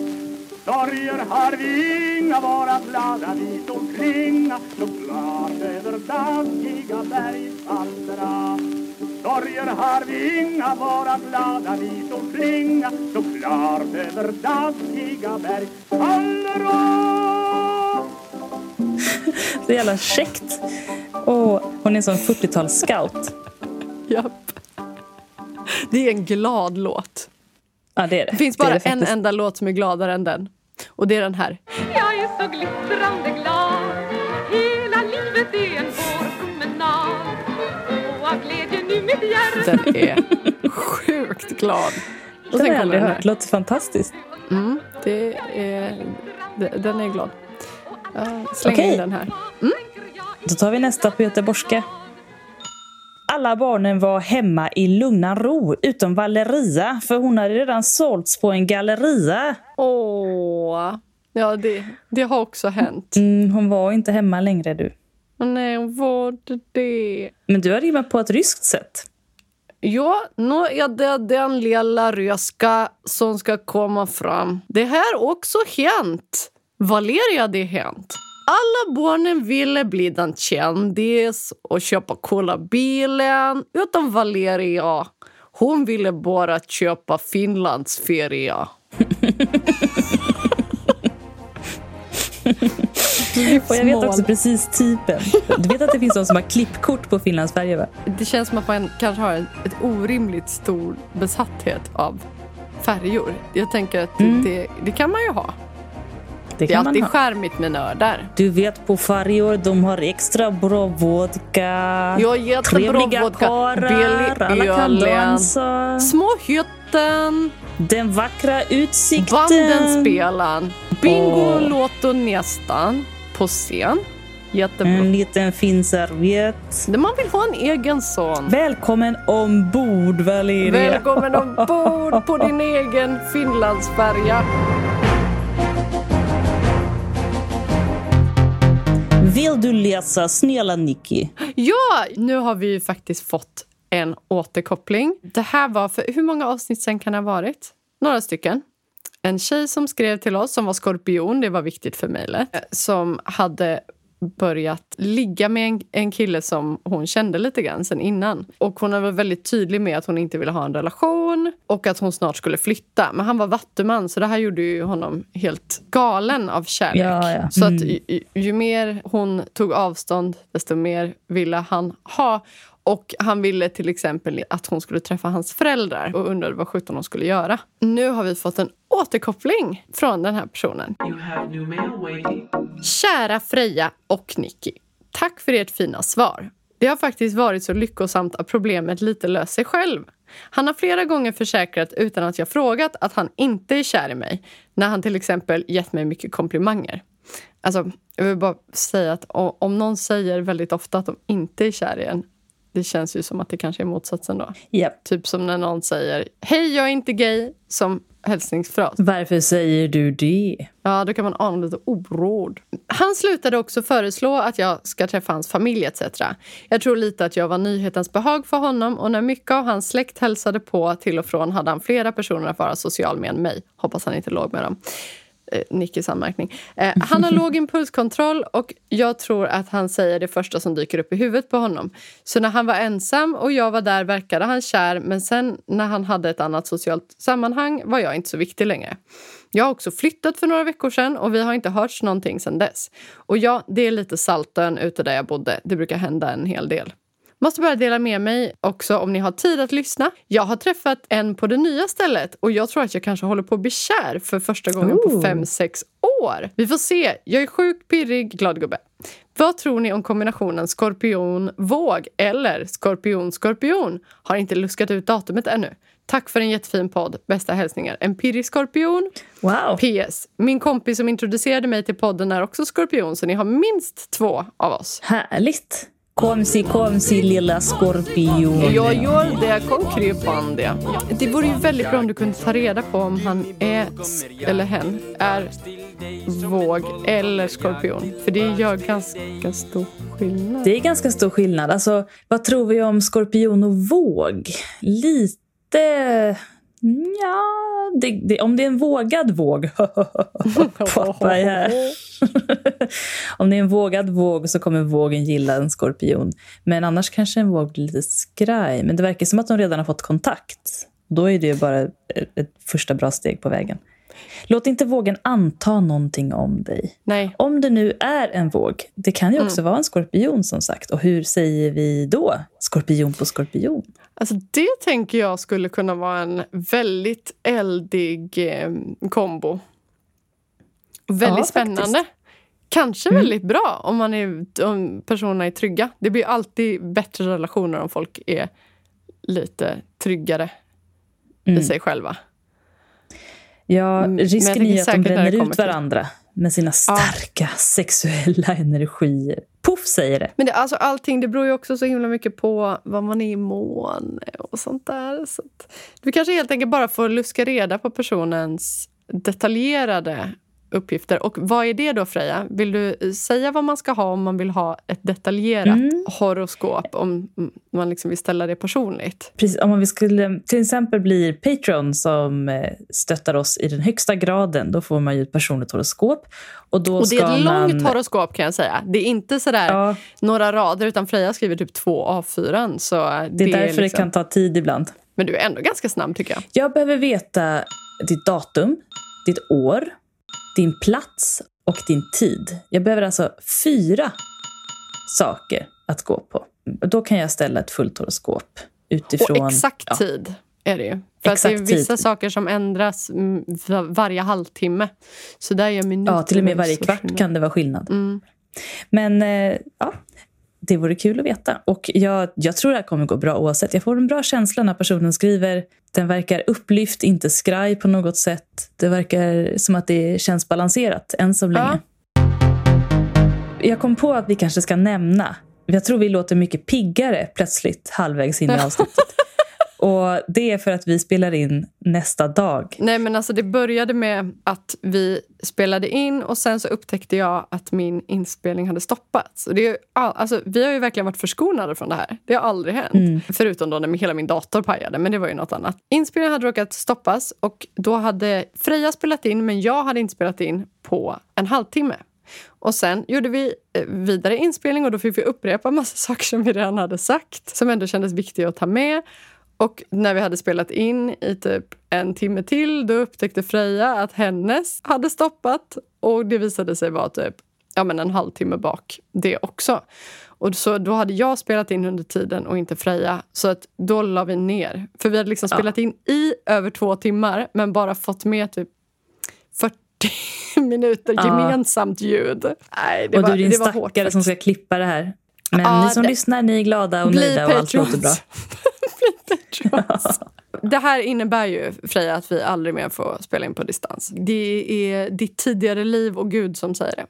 Sorger har vi inga, våra glada vi står klinga Så klart över daggiga bergsallra Sorger har vi inga, våra glada vi står klinga Så klart över daggiga bergsallra Så jävla käckt. Och hon är sån 40-talsscout. Japp. Det är en glad låt. Ja, det är det. Det finns Det är bara det en faktiskt. enda låt som är gladare än den. Och det är den här. Jag är så glittrande glad Hela livet är en vårpromenad Och av glädje nu mitt hjärta Den är sjukt glad. Och Den har sen jag kommer aldrig den hört. Låter fantastiskt. Mm, det är, det- den är glad. Jag slänger Okej. in den här. Då tar vi nästa på göteborgska. Alla barnen var hemma i lugna ro, utom Valeria, för hon hade redan sålts på en galleria. Åh, ja det, det har också hänt. Mm, hon var inte hemma längre du. Nej, var det det? Men du har rimmat på ett ryskt sätt. Ja, nu är det den lilla röska som ska komma fram. Det här också hänt. Valeria, det hänt. Alla barnen ville bli den kändis och köpa coola bilen, utom Valeria. Hon ville bara köpa Finlandsferia. Och jag vet också precis typen. Du vet att det finns de som har klippkort på Finlandsfärjor va? Det känns som att man kanske har en ett orimligt stor besatthet av färjor. Jag tänker att det, det kan man ju ha. Det Det är alltid ha. charmigt med nördar. Du vet på färjor, de har extra bra vodka. Ja, jättebra vodka. Billig alla kan dansa. Små hytten. Den vackra utsikten. Bandenspelaren. Bingo, Åh. låt och nästan. På scen. Jättebra. En liten fin serviett. Man vill ha en egen sån. Välkommen ombord Valeria. Välkommen ombord på din egen Finlandsfärja. Vill du läsa Snälla Nicky? Ja, nu har vi ju faktiskt fått en återkoppling. Det här var för hur många avsnitt sen kan det ha varit? Några stycken. En tjej som skrev till oss som var skorpion, det var viktigt för mejlet, eh, som hade börjat ligga med en, en kille som hon kände lite grann sen innan. Och hon var väldigt tydlig med att hon inte ville ha en relation och att hon snart skulle flytta. Men han var vattuman så det här gjorde ju honom helt galen av kärlek. Ja, ja. Så att Mm. ju- ju mer hon tog avstånd, desto mer ville han ha. Och Han ville till exempel att hon skulle träffa hans föräldrar och undrade vad sjutton hon skulle göra. Nu har vi fått en återkoppling från den här personen. Kära Freja och Nicky. Tack för ert fina svar. Det har faktiskt varit så lyckosamt att problemet lite löst sig själv. Han har flera gånger försäkrat utan att jag frågat att han inte är kär i mig när han till exempel gett mig mycket komplimanger. Alltså, jag vill bara säga att om någon säger väldigt ofta att de inte är kär i en det känns ju som att det kanske är motsatsen då. Japp. Typ som när någon säger hej jag är inte gay som hälsningsfras. Varför säger du det? Ja, då kan man ana lite oråd. Han slutade också föreslå att jag ska träffa hans familj etc. Jag tror lite att jag var nyhetens behag för honom och när mycket av hans släkt hälsade på till och från hade han flera personer att vara social med än mig. Hoppas han inte låg med dem. Eh, anmärkning. Eh, han har låg impulskontroll och jag tror att han säger det första som dyker upp i huvudet på honom. Så när han var ensam och jag var där verkade han kär men sen när han hade ett annat socialt sammanhang var jag inte så viktig längre. Jag har också flyttat för några veckor sedan och vi har inte hörts någonting sedan dess. Och ja, det är lite Saltön ute där jag bodde. Det brukar hända en hel del. Måste bara dela med mig också om ni har tid att lyssna. Jag har träffat en på det nya stället och jag tror att jag kanske håller på att bli kär för första gången på Ooh. fem sex år. Vi får se. Jag är sjukt pirrig, glad gubbe. Vad tror ni om kombinationen skorpion-våg eller skorpion-skorpion? Har inte luskat ut datumet ännu. Tack för en jättefin podd. Bästa hälsningar. En pirrig skorpion. Wow. PS. Min kompis som introducerade mig till podden är också skorpion så ni har minst två av oss. Härligt. Komsi, komsi, lilla skorpion. Jag gör det konkret Det vore ju väldigt bra om du kunde ta reda på om han är, eller hen, är våg eller skorpion. För det gör ganska stor skillnad. Det är ganska stor skillnad. Alltså, vad tror vi om skorpion och våg? Lite... Ja, det, det, om det är en vågad våg. Pappa är här. om det är en vågad våg så kommer vågen gilla en skorpion. Men annars kanske en våg blir lite skraj. Men det verkar som att de redan har fått kontakt. Då är det bara ett första bra steg på vägen. Låt inte vågen anta någonting om dig. Nej. Om det nu är en våg, det kan ju också vara en skorpion som sagt. Och hur säger vi då? Skorpion på skorpion? Alltså det tänker jag skulle kunna vara en väldigt eldig eh, kombo. Väldigt Ja, spännande. faktiskt. Kanske Mm. väldigt bra om, man är, om personerna är trygga. Det blir alltid bättre relationer om folk är lite tryggare Mm. i sig själva. Ja, Mm, risken är att de bränner ut till- varandra med sina starka sexuella energier. Puff säger det. Men det, alltså allting det beror ju också så himla mycket på vad man är i mån och sånt där. Så att, du kanske helt enkelt bara får luska reda på personens detaljerade uppgifter. Och vad är det då Freja? Vill du säga vad man ska ha om man vill ha ett detaljerat Mm. horoskop? Om man liksom vill ställa det personligt? Precis, om vi skulle till exempel bli Patreon som eh, stöttar oss i den högsta graden, då får man ju ett personligt horoskop. Och, då Och det är ett långt man... horoskop kan jag säga. Det är inte sådär Ja, några rader utan Freja skriver typ två A4. Så det, det är därför liksom... det kan ta tid ibland. Men du är ändå ganska snabb tycker jag. Jag behöver veta ditt datum, ditt år, din plats och din tid. Jag behöver alltså fyra saker att gå på. Då kan jag ställa ett fullt horoskop utifrån... Och exakt ja. tid är det ju. För att det är Exakt vissa tid. saker som ändras va- varje halvtimme. Så där gör minuter Ja, till och med varje kvart skillnad. kan det vara skillnad. Mm. Men eh, ja, det vore kul att veta. Och jag, jag tror det här kommer gå bra oavsett. Jag får en bra känsla när personen skriver. Den verkar upplyft, inte skraj på något sätt. Det verkar som att det känns balanserat än så länge. Jag kom på att vi kanske ska nämna, jag tror vi låter mycket piggare plötsligt halvvägs in i avsnittet. Och det är för att vi spelar in nästa dag. Nej, men alltså det började med att vi spelade in och sen så upptäckte jag att min inspelning hade stoppats. Och det är all, alltså, vi har ju verkligen varit förskonade från det här. Det har aldrig hänt. Mm. Förutom då när hela min dator pajade, men det var ju något annat. Inspelningen hade råkat stoppas och då hade Freja spelat in, men jag hade inte spelat in på en halvtimme. Och sen gjorde vi eh, vidare inspelning och då fick vi upprepa massa saker som vi redan hade sagt, som ändå kändes viktiga att ta med. Och när vi hade spelat in i typ en timme till då upptäckte Freja att hennes hade stoppat och det visade sig vara typ ja, men en halvtimme bak det också. Och så då hade jag spelat in under tiden och inte Freja. Så att då la vi ner. För vi hade liksom Ja. spelat in i över två timmar men bara fått med typ 40 minuter Ja. gemensamt ljud. Nej, det och var, du är din det var hårt stackare som ska klippa det här. Men Ja, ni som det- lyssnar, ni är glada och Bli nöjda och allt låter bra. Det här innebär ju, Freja, att vi aldrig mer får spela in på distans. Det är ditt tidigare liv och Gud som säger det.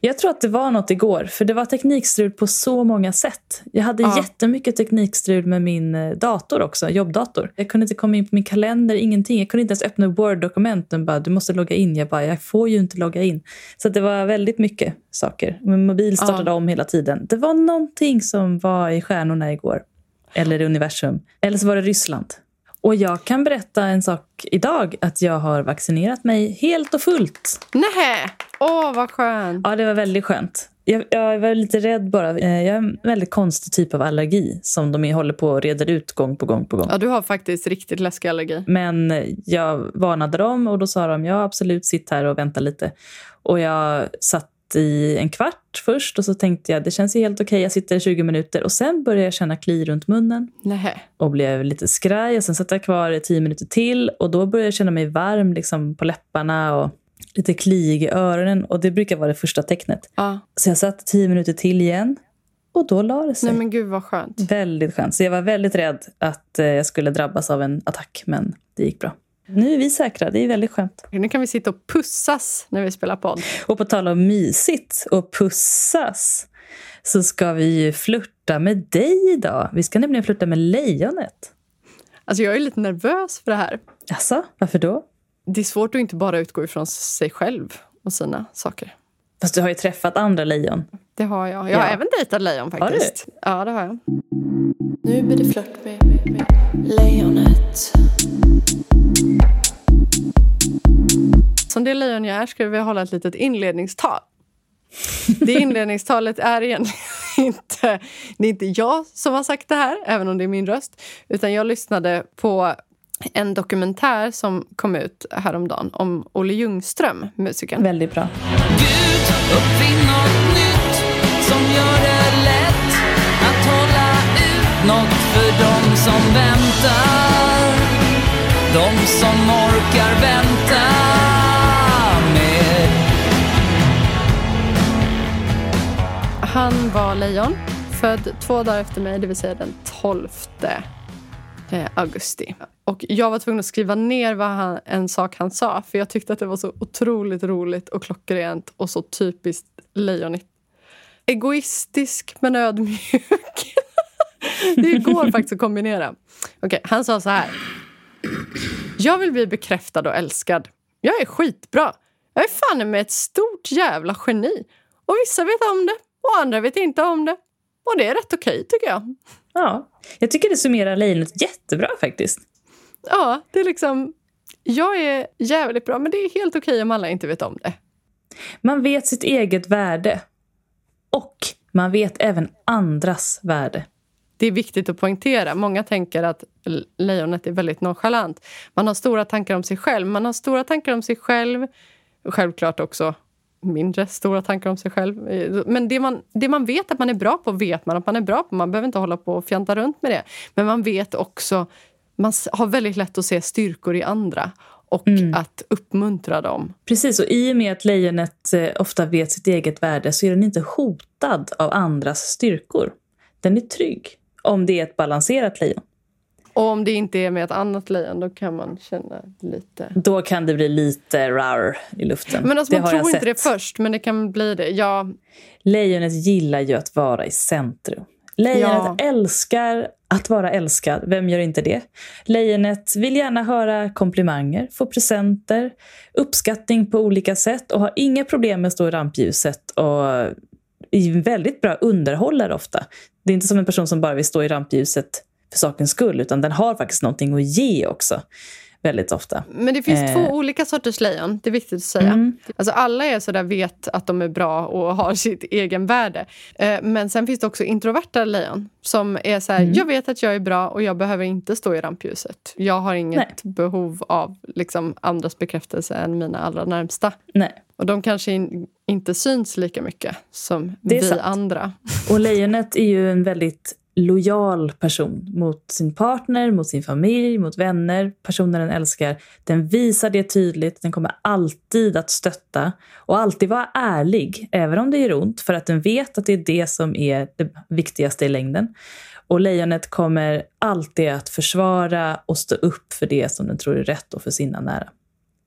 Jag tror att det var något igår, för det var teknikstrul på så många sätt. Jag hade Ja. jättemycket teknikstrul med min eh, dator också, jobbdator. Jag kunde inte komma in på min kalender, ingenting. Jag kunde inte ens öppna Word-dokument och bara, du måste logga in. Jag bara, jag får ju inte logga in. Så det var väldigt mycket saker. Min mobil startade om hela tiden. Det var någonting som var i stjärnorna igår. Eller universum. Eller så var det Ryssland. Och jag kan berätta en sak idag, att jag har vaccinerat mig helt och fullt. Nej, åh vad skönt. Ja, det var väldigt skönt. Jag, jag var lite rädd bara. Eh, Jag har en väldigt konstig typ av allergi som de håller på och reder ut gång på gång på gång. Ja, du har faktiskt riktigt läskig allergi. Men jag varnade dem och då sa de ja absolut sitt här och vänta lite. Och jag satt i en kvart först och så tänkte jag det känns ju helt okej, jag sitter i 20 minuter och sen började jag känna kli runt munnen Nej. och blev lite skraj och sen satt jag kvar i 10 minuter till och då började jag känna mig varm liksom på läpparna och lite kliig i öronen och det brukar vara det första tecknet. Ja. Så jag satt 10 minuter till igen och då la det sig. Nej men gud vad skönt. Väldigt skönt. Så jag var väldigt rädd att eh, jag skulle drabbas av en attack, men det gick bra. Nu är vi säkra, det är väldigt skönt. Nu kan vi sitta och pussas när vi spelar podd. Och på tal om mysigt och pussas så ska vi ju flirta med dig idag. Vi ska nämligen flirta med lejonet. Alltså jag är lite nervös för det här. Alltså, varför då? Det är svårt att inte bara utgå ifrån sig själv och sina saker. Fast du har ju träffat andra lejon. Det har jag. Jag har Ja. även dejtat lejon du? faktiskt. Ja, det har jag. Nu blir det flört med, med, med lejonet. Som det lejon jag är ska vi hålla ett litet inledningstal. Det inledningstalet är egentligen inte, det är inte jag som har sagt det här, även om det är min röst. Utan jag lyssnade på en dokumentär som kom ut häromdagen om Olle Ljungström, musikern. Väldigt bra. Gud, uppfinn något nytt som gör det lätt att hålla ut något för de som väntar. De som orkar vänta mer. Han var lejon, född två dagar efter mig, det vill säga den 12 eh, augusti. Och jag var tvungen att skriva ner vad han, en sak han sa för jag tyckte att det var så otroligt roligt och klockrent och så typiskt lejonigt. Egoistisk men ödmjuk. det går faktiskt att kombinera. Okej, han sa så här. Jag vill bli bekräftad och älskad. Jag är skitbra. Jag är fan med ett stort jävla geni. Och vissa vet om det och andra vet inte om det. Och det är rätt okej tycker jag. Ja, jag tycker det summerar lejonet jättebra faktiskt. Ja, det är liksom... Jag är jävligt bra, men det är helt okej om alla inte vet om det. Man vet sitt eget värde. Och man vet även andras värde. Det är viktigt att poängtera. Många tänker att lejonet är väldigt nonchalant. Man har stora tankar om sig själv. Man har stora tankar om sig själv. Självklart också mindre stora tankar om sig själv. Men det man, det man vet att man är bra på vet man att man är bra på. Man behöver inte hålla på och fjanta runt med det. Men man vet också... Man har väldigt lätt att se styrkor i andra och att uppmuntra dem. Precis, och i och med att lejonet eh, ofta vet sitt eget värde så är den inte hotad av andras styrkor. Den är trygg, om det är ett balanserat lejon. Och om det inte är med ett annat lejon, då kan man känna lite... Då kan det bli lite rar i luften. Men alltså, det man tror inte det sett. först, men det kan bli det. Ja, Lejonet gillar ju att vara i centrum. Lejonet Ja. älskar att vara älskad. Vem gör inte det? Lejonet vill gärna höra komplimanger, få presenter, uppskattning på olika sätt och har inga problem med att stå i rampljuset och är väldigt bra underhållare ofta. Det är inte som en person som bara vill stå i rampljuset för sakens skull, utan den har faktiskt någonting att ge också. Väldigt ofta. men det finns Eh. två olika sorters lejon. Det är viktigt att säga. Mm. Alltså, alla är så där vet att de är bra och har sitt egen värde. Eh, men sen finns det också introverta lejon som är så här, Mm. jag vet att jag är bra och jag behöver inte stå i rampljuset. Jag har inget behov av liksom, andras bekräftelse än mina allra närmsta. Nej. Och de kanske in, inte syns lika mycket som vi sant. andra. Och lejonet är ju en väldigt lojal person mot sin partner, mot sin familj, mot vänner, personer den älskar. Den visar det tydligt, den kommer alltid att stötta och alltid vara ärlig, även om det gör ont, för att den vet att det är det som är det viktigaste i längden. Och lejonet kommer alltid att försvara och stå upp för det som den tror är rätt och för sina nära.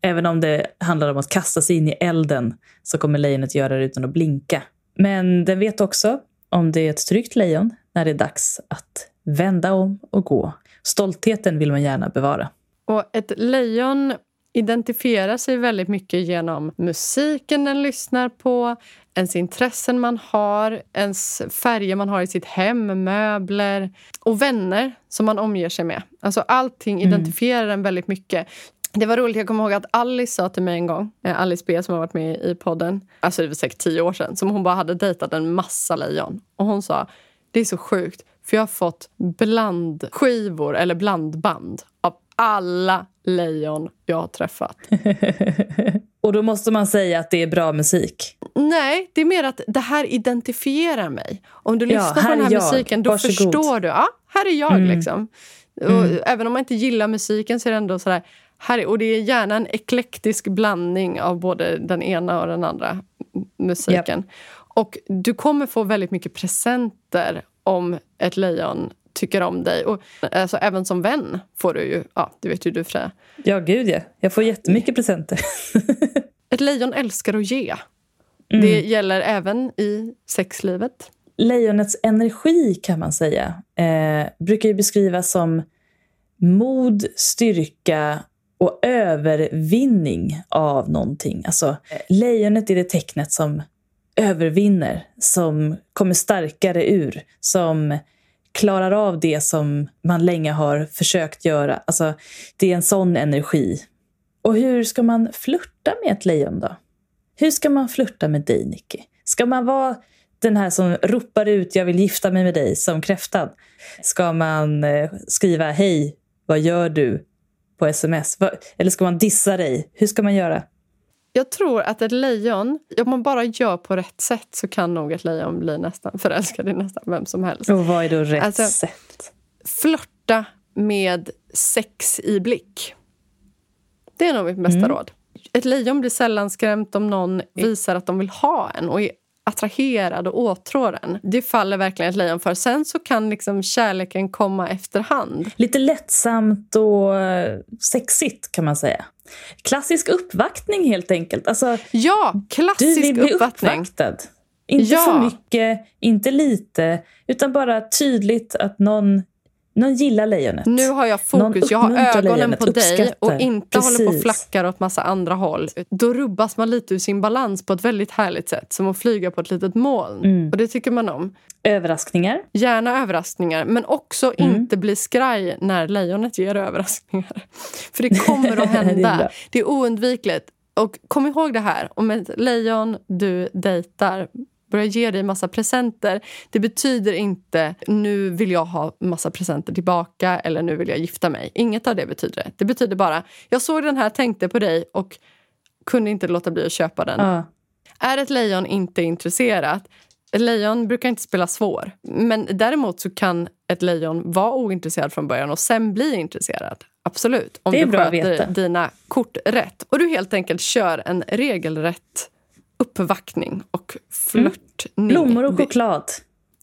Även om det handlar om att kasta sig in i elden så kommer lejonet göra det utan att blinka. Men den vet också om det är ett tryggt lejon när det är dags att vända om och gå. Stoltheten vill man gärna bevara. Och ett lejon identifierar sig väldigt mycket genom musiken den lyssnar på, ens intressen man har, ens färger man har i sitt hem, möbler och vänner som man omger sig med. Alltså allting identifierar den väldigt mycket. Det var roligt, jag kommer ihåg att Alice sa till mig en gång, eh, Alice B som har varit med i podden, alltså det var säkert tio år sedan, som hon bara hade dejtat en massa lejon. Och hon sa, det är så sjukt, för jag har fått blandskivor eller blandband av alla lejon jag har träffat. Och då måste man säga att det är bra musik. Nej, det är mer att det här identifierar mig. Om du Ja, lyssnar på den är här jag. musiken, då Varsågod. förstår du. Ja, här är jag. Mm. liksom. Och Mm. Även om man inte gillar musiken så är det ändå sådär... Här är, och det är gärna en eklektisk blandning av både den ena och den andra musiken. Och du kommer få väldigt mycket presenter om ett lejon tycker om dig. Och, alltså, även som vän får du ju... Ja, det vet ju du, Freja. Ja, gud ja. Jag får jättemycket presenter. Ett lejon älskar att ge. Mm. Det gäller även i sexlivet. Lejonets energi kan man säga eh, brukar ju beskrivas som mod, styrka och övervinning av någonting. Alltså, lejonet är det tecknet som övervinner, som kommer starkare ur, som klarar av det som man länge har försökt göra. Alltså, det är en sån energi. Och hur ska man flirta med ett lejon då? Hur ska man flirta med dig, Nicky? Ska man vara den här som ropar ut jag vill gifta mig med dig som kräftan? Ska man eh, skriva hej, vad gör du på sms? Eller ska man dissa dig? Hur ska man göra? Jag tror att ett lejon, om man bara gör på rätt sätt så kan nog ett lejon bli nästan förälskad i nästan vem som helst. Och vad är då rätt Alltså- sätt? Flörta med sex i blick. Det är nog mitt bästa Mm. råd. Ett lejon blir sällan skrämt om någon visar att de vill ha en och är attraherad och åtrår en. Det faller verkligen ett lejon för. Sen så kan liksom kärleken komma efterhand. Lite lättsamt och eh, sexigt kan man säga. Klassisk uppvaktning helt enkelt. Alltså, Ja, du klassisk vill bli uppvaktning. uppvaktad. Inte Ja. för mycket, inte lite, utan bara tydligt att någon, någon gillar lejonet. Nu har jag fokus. Jag har ögonen lejonet, på dig och uppskattar. inte håller på och Precis. flackar åt massa andra håll. Då rubbas man lite ur sin balans på ett väldigt härligt sätt. Som att flyga på ett litet moln. Mm. Och det tycker man om. Överraskningar. Gärna överraskningar, men också Mm. inte bli skraj när lejonet ger överraskningar. För det kommer att Det är hända. det är oundvikligt. Och kom ihåg det här, om ett lejon du dejtar börjar ge dig massa presenter. Det betyder inte nu vill jag ha massa presenter tillbaka eller nu vill jag gifta mig. Inget av det betyder det. Det betyder bara jag såg den här, tänkte på dig och kunde inte låta bli att köpa den. Ja. Är ett lejon inte intresserat lejon brukar inte spela svår. Men däremot så kan ett lejon vara ointresserad från början och sen bli intresserad. Absolut. Om Det är du bra sköter dina kort rätt. Och du helt enkelt kör en regelrätt uppvaktning och flörtning. Blommor och choklad.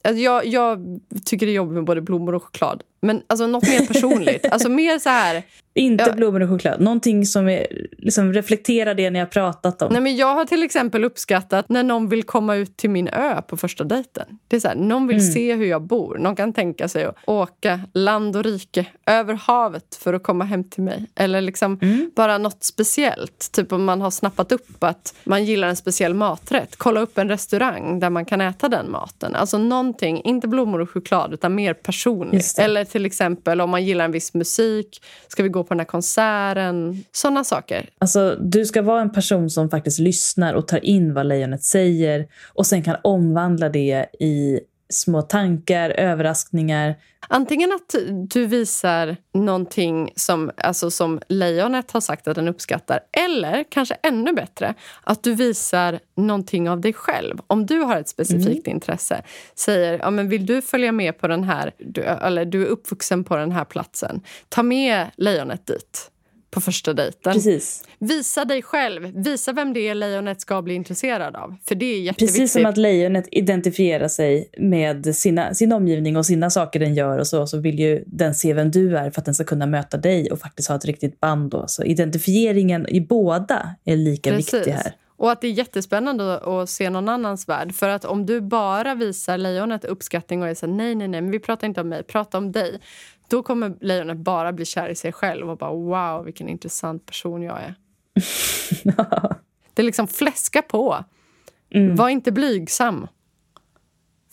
Alltså jag, jag tycker det är jobbigt med både blommor och choklad. Men alltså något mer personligt. alltså mer så här... Inte Ja. blommor och choklad. Någonting som är, liksom, reflekterar det ni har pratat om. Nej, men jag har till exempel uppskattat när någon vill komma ut till min ö på första dejten. Det är så här, någon vill Mm. se hur jag bor. Någon kan tänka sig att åka land och rike över havet för att komma hem till mig. Eller liksom Mm. bara något speciellt. Typ om man har snappat upp att man gillar en speciell maträtt. Kolla upp en restaurang där man kan äta den maten. Alltså någonting, inte blommor och choklad utan mer personligt. Eller till exempel om man gillar en viss musik. Ska vi gå på den här konserten? Såna saker. Alltså, du ska vara en person som faktiskt lyssnar och tar in vad lejonet säger och sen kan omvandla det i små tankar, överraskningar. Antingen att du visar någonting som, alltså som lejonet har sagt att den uppskattar eller kanske ännu bättre, att du visar någonting av dig själv. Om du har ett specifikt intresse, säger ja, men vill du följa med på den här, du, eller du är uppvuxen på den här platsen, ta med lejonet dit på första dejten. Precis. Visa dig själv, visa vem det är lejonet ska bli intresserad av. För det är jätteviktigt. Precis som att lejonet identifierar sig med sina, sin omgivning och sina saker den gör och så, så vill ju den se vem du är för att den ska kunna möta dig och faktiskt ha ett riktigt band. Då. Så identifieringen i båda är lika viktig här. Och att det är jättespännande att se någon annans värld. För att om du bara visar lejonet uppskattning och är så här, nej, nej, nej, men vi pratar inte om mig, prata om dig. Då kommer lejonet bara bli kär i sig själv och bara wow, vilken intressant person jag är. det är liksom fläska på. Mm. Var inte blygsam.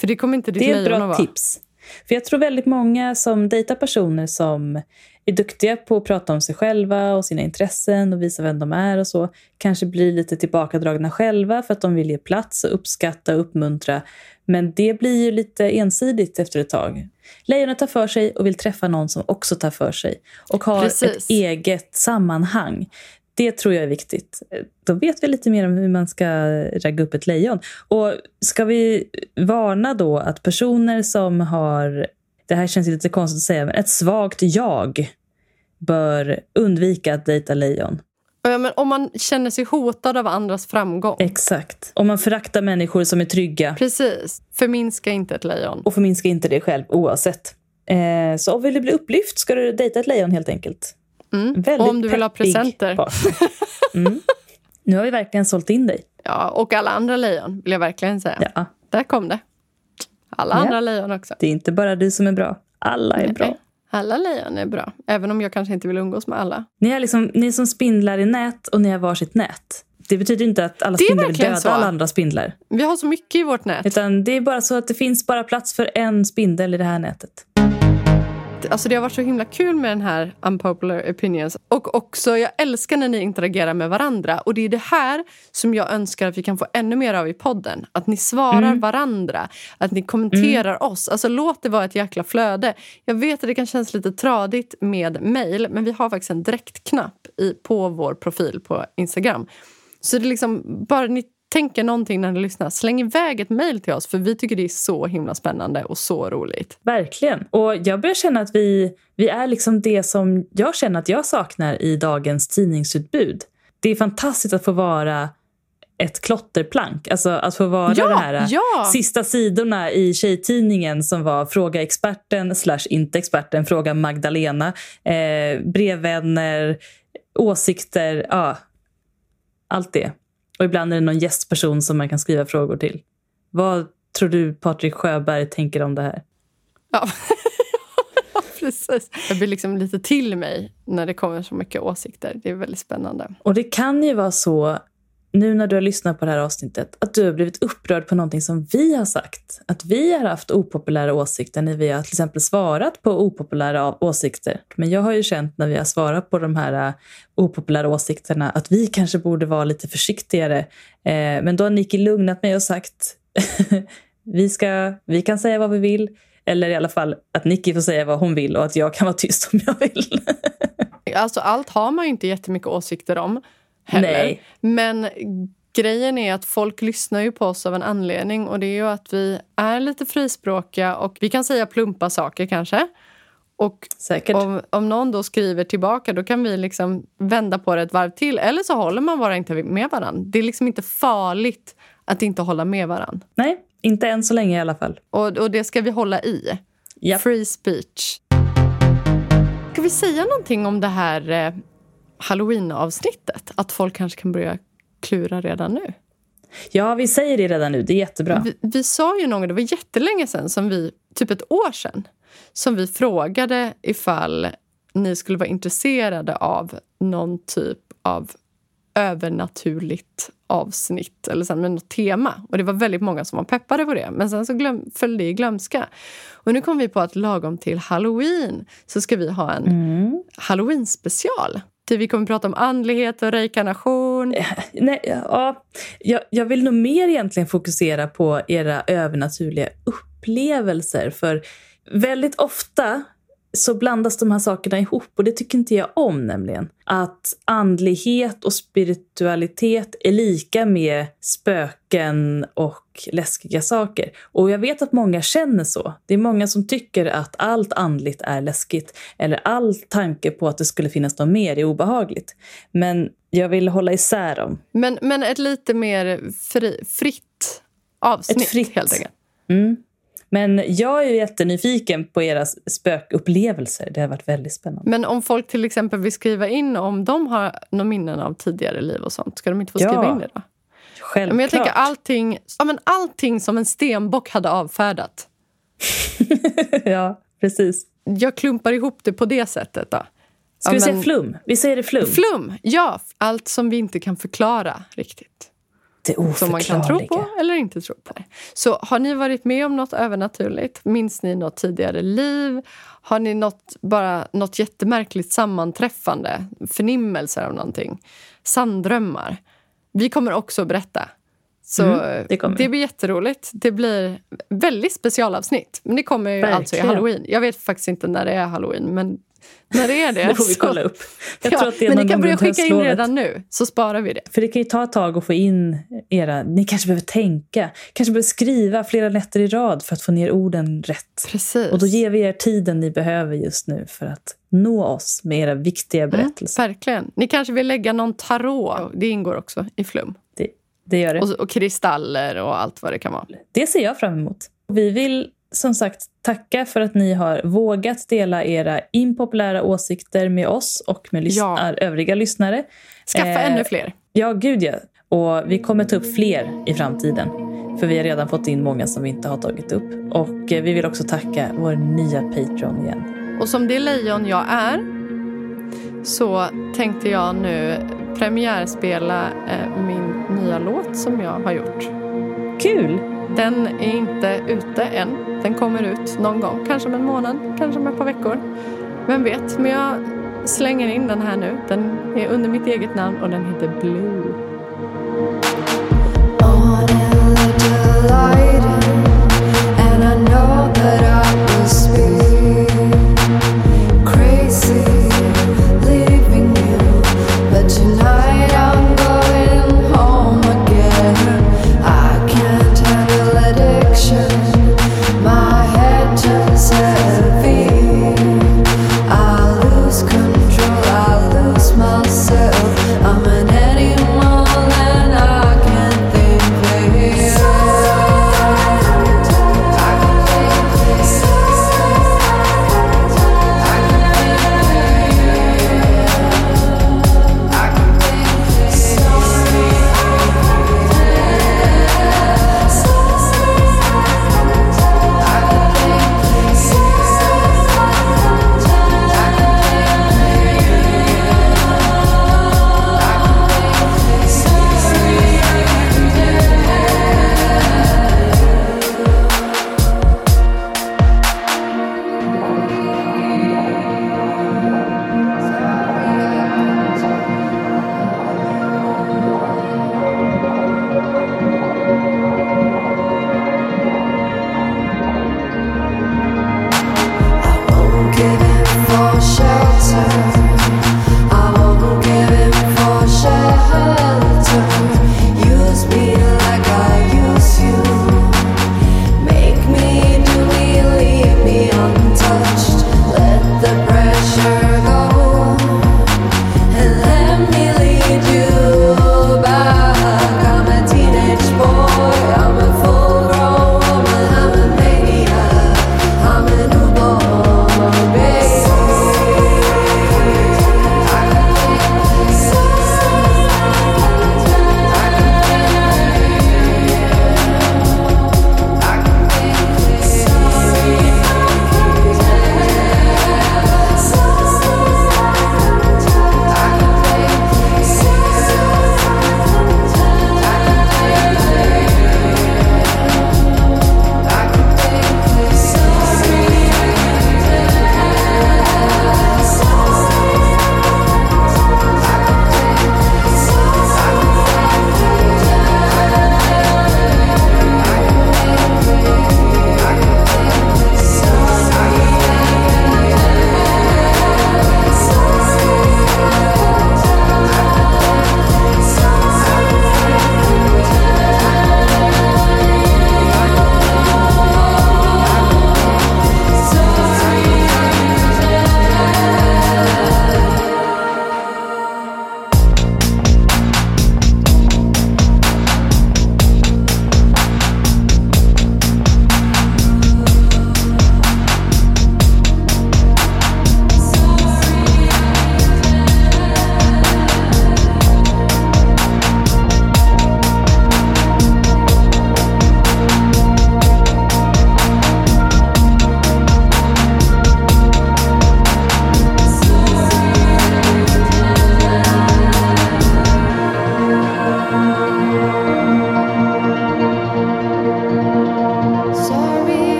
För det kommer inte ditt Det är ett lejon bra att vara. tips. För jag tror väldigt många som dejtar personer som är duktiga på att prata om sig själva och sina intressen och visa vem de är och så, kanske blir lite tillbakadragna själva för att de vill ge plats och uppskatta och uppmuntra. Men det blir ju lite ensidigt efter ett tag. Lejonet tar för sig och vill träffa någon som också tar för sig och har Precis. ett eget sammanhang. Det tror jag är viktigt. Då vet vi lite mer om hur man ska ragga upp ett lejon. Och ska vi varna då att personer som har, det här känns lite konstigt att säga, men ett svagt jag bör undvika att dejta lejon. Ja, men om man känner sig hotad av andras framgång. Exakt. Om man föraktar människor som är trygga. Precis. Förminska inte ett lejon. Och förminska inte det själv oavsett. Eh, så vill du bli upplyft ska du dejta ett lejon helt enkelt. Mm. Väldigt om du vill ha presenter. Mm. Nu har vi verkligen sålt in dig. Ja, och alla andra lejon vill jag verkligen säga. Ja. Där kom det. Alla Ja. andra lejon också. Det är inte bara du som är bra. Alla är bra. Nej, Alla lejon är bra. Även om jag kanske inte vill umgås med alla. Ni är, liksom, ni är som spindlar i nät och ni har varsitt nät. Det betyder inte att alla är spindlar verkligen döda så. alla andra spindlar. Vi har så mycket i vårt nät. Utan det är bara så att det finns bara plats för en spindel i det här nätet. Alltså det har varit så himla kul med den här unpopular opinions. Och också, jag älskar när ni interagerar med varandra. Och det är det här som jag önskar att vi kan få ännu mer av i podden. Att ni svarar Mm. varandra, att ni kommenterar oss. Alltså låt det vara ett jäkla flöde. Jag vet att det kan kännas lite tradigt med mail, men vi har faktiskt en direktknapp i, på vår profil på Instagram. Så det är liksom, bara ni tänker någonting när ni lyssnar, släng iväg ett mail till oss för vi tycker det är så himla spännande och så roligt. Verkligen. Och jag börjar känna att vi, vi är liksom det som jag känner att jag saknar i dagens tidningsutbud. Det är fantastiskt att få vara ett klotterplank. Alltså att få vara Ja, det här ja. sista sidorna i tjejtidningen som var Fråga experten slash inte experten, Fråga Magdalena, eh, brevvänner, åsikter, ja. Allt det. Och ibland är det någon gästperson som man kan skriva frågor till. Vad tror du Patrik Sjöberg tänker om det här? Ja, precis. Jag blir liksom lite till mig när det kommer så mycket åsikter. Det är väldigt spännande. Och det kan ju vara så, nu när du har lyssnat på det här avsnittet, att du har blivit upprörd på någonting som vi har sagt. Att vi har haft opopulära åsikter när vi har till exempel svarat på opopulära åsikter. Men jag har ju känt när vi har svarat på de här eh, opopulära åsikterna att vi kanske borde vara lite försiktigare. Eh, men då har Nicky lugnat mig och sagt vi, ska, vi kan säga vad vi vill. Eller i alla fall att Nicky får säga vad hon vill och att jag kan vara tyst om jag vill. Alltså, allt har man ju inte jättemycket åsikter om heller. Nej. Men grejen är att folk lyssnar ju på oss av en anledning och det är ju att vi är lite frispråkiga och vi kan säga plumpa saker kanske. Och Säkert. om, om någon då skriver tillbaka då kan vi liksom vända på det ett varv till. Eller så håller man bara inte med varandra. Det är liksom inte farligt att inte hålla med varandra. Nej, inte än så länge i alla fall. Och, och det ska vi hålla i. Japp. Free speech. Ska vi säga någonting om det här eh, halloween-avsnittet? Att folk kanske kan börja klura redan nu. Ja, vi säger det redan nu. Det är jättebra. Vi, vi sa ju någon gång, det var jättelänge som vi, typ ett år sedan, som vi frågade ifall ni skulle vara intresserade av någon typ av övernaturligt avsnitt eller så, med något tema. Och det var väldigt många som var peppade på det. Men sen så glöm, föll det i glömska. Och nu kom vi på att lagom till halloween så ska vi ha en Mm. halloween-special. Typ vi kommer prata om andlighet och reinkarnation. Eh, nej, ja, jag, jag vill nog mer egentligen fokusera på era övernaturliga upplevelser. För väldigt ofta så blandas de här sakerna ihop och det tycker inte jag om nämligen. Att andlighet och spiritualitet är lika med spöken och läskiga saker. Och jag vet att många känner så. Det är många som tycker att allt andligt är läskigt eller all tanke på att det skulle finnas något mer är obehagligt. Men jag vill hålla isär dem. Men, men ett lite mer fri, fritt avsnitt Ett fritt. helt enkelt. Mm. Men jag är ju jättenyfiken på era spökupplevelser. Det har varit väldigt spännande. Men om folk till exempel vill skriva in om de har några minnen av tidigare liv och sånt, ska de inte få skriva Ja, in det då? Självklart. Men jag tänker allting, ja, men allting som en stenbock hade avfärdat. ja, precis. Jag klumpar ihop det på det sättet. Då. Ska Ja, vi säga men- flum? Vi säger det flum. Flum, ja. Allt som vi inte kan förklara riktigt. Det Som man kan tro på eller inte tro på. Så har ni varit med om något övernaturligt? Minns ni något tidigare liv? Har ni något, bara något jättemärkligt sammanträffande? Förnimmelser av någonting? Sanddrömmar? Vi kommer också att berätta. Så Mm, det vi. blir jätteroligt. Det blir väldigt specialavsnitt. Men det kommer ju alltså i Verkligen. halloween. Jag vet faktiskt inte när det är halloween. Men När är det? Det får vi kolla upp. Jag ja, tror att det är men ni kan börja skicka in redan nu, så sparar vi det. För det kan ju ta ett tag att få in era... Ni kanske behöver tänka. Kanske behöver skriva flera nätter i rad för att få ner orden rätt. Precis. Och då ger vi er tiden ni behöver just nu för att nå oss med era viktiga berättelser. Mm, verkligen. Ni kanske vill lägga någon tarot. Det ingår också i flum. Det, det gör det. Och, och kristaller och allt vad det kan vara. Det ser jag fram emot. Vi vill som sagt tacka för att ni har vågat dela era impopulära åsikter med oss och med lys- Ja. övriga lyssnare. Skaffa Eh, ännu fler. Ja, gud ja. Och vi kommer ta upp fler i framtiden. För vi har redan fått in många som vi inte har tagit upp. Och eh, vi vill också tacka vår nya Patreon igen. Och som det lejon jag är så tänkte jag nu premiärspela eh, min nya låt som jag har gjort. Kul! Den är inte ute än. Den kommer ut någon gång. Kanske om en månad, kanske om ett par veckor. Vem vet? Men jag slänger in den här nu. Den är under mitt eget namn och den heter Blue.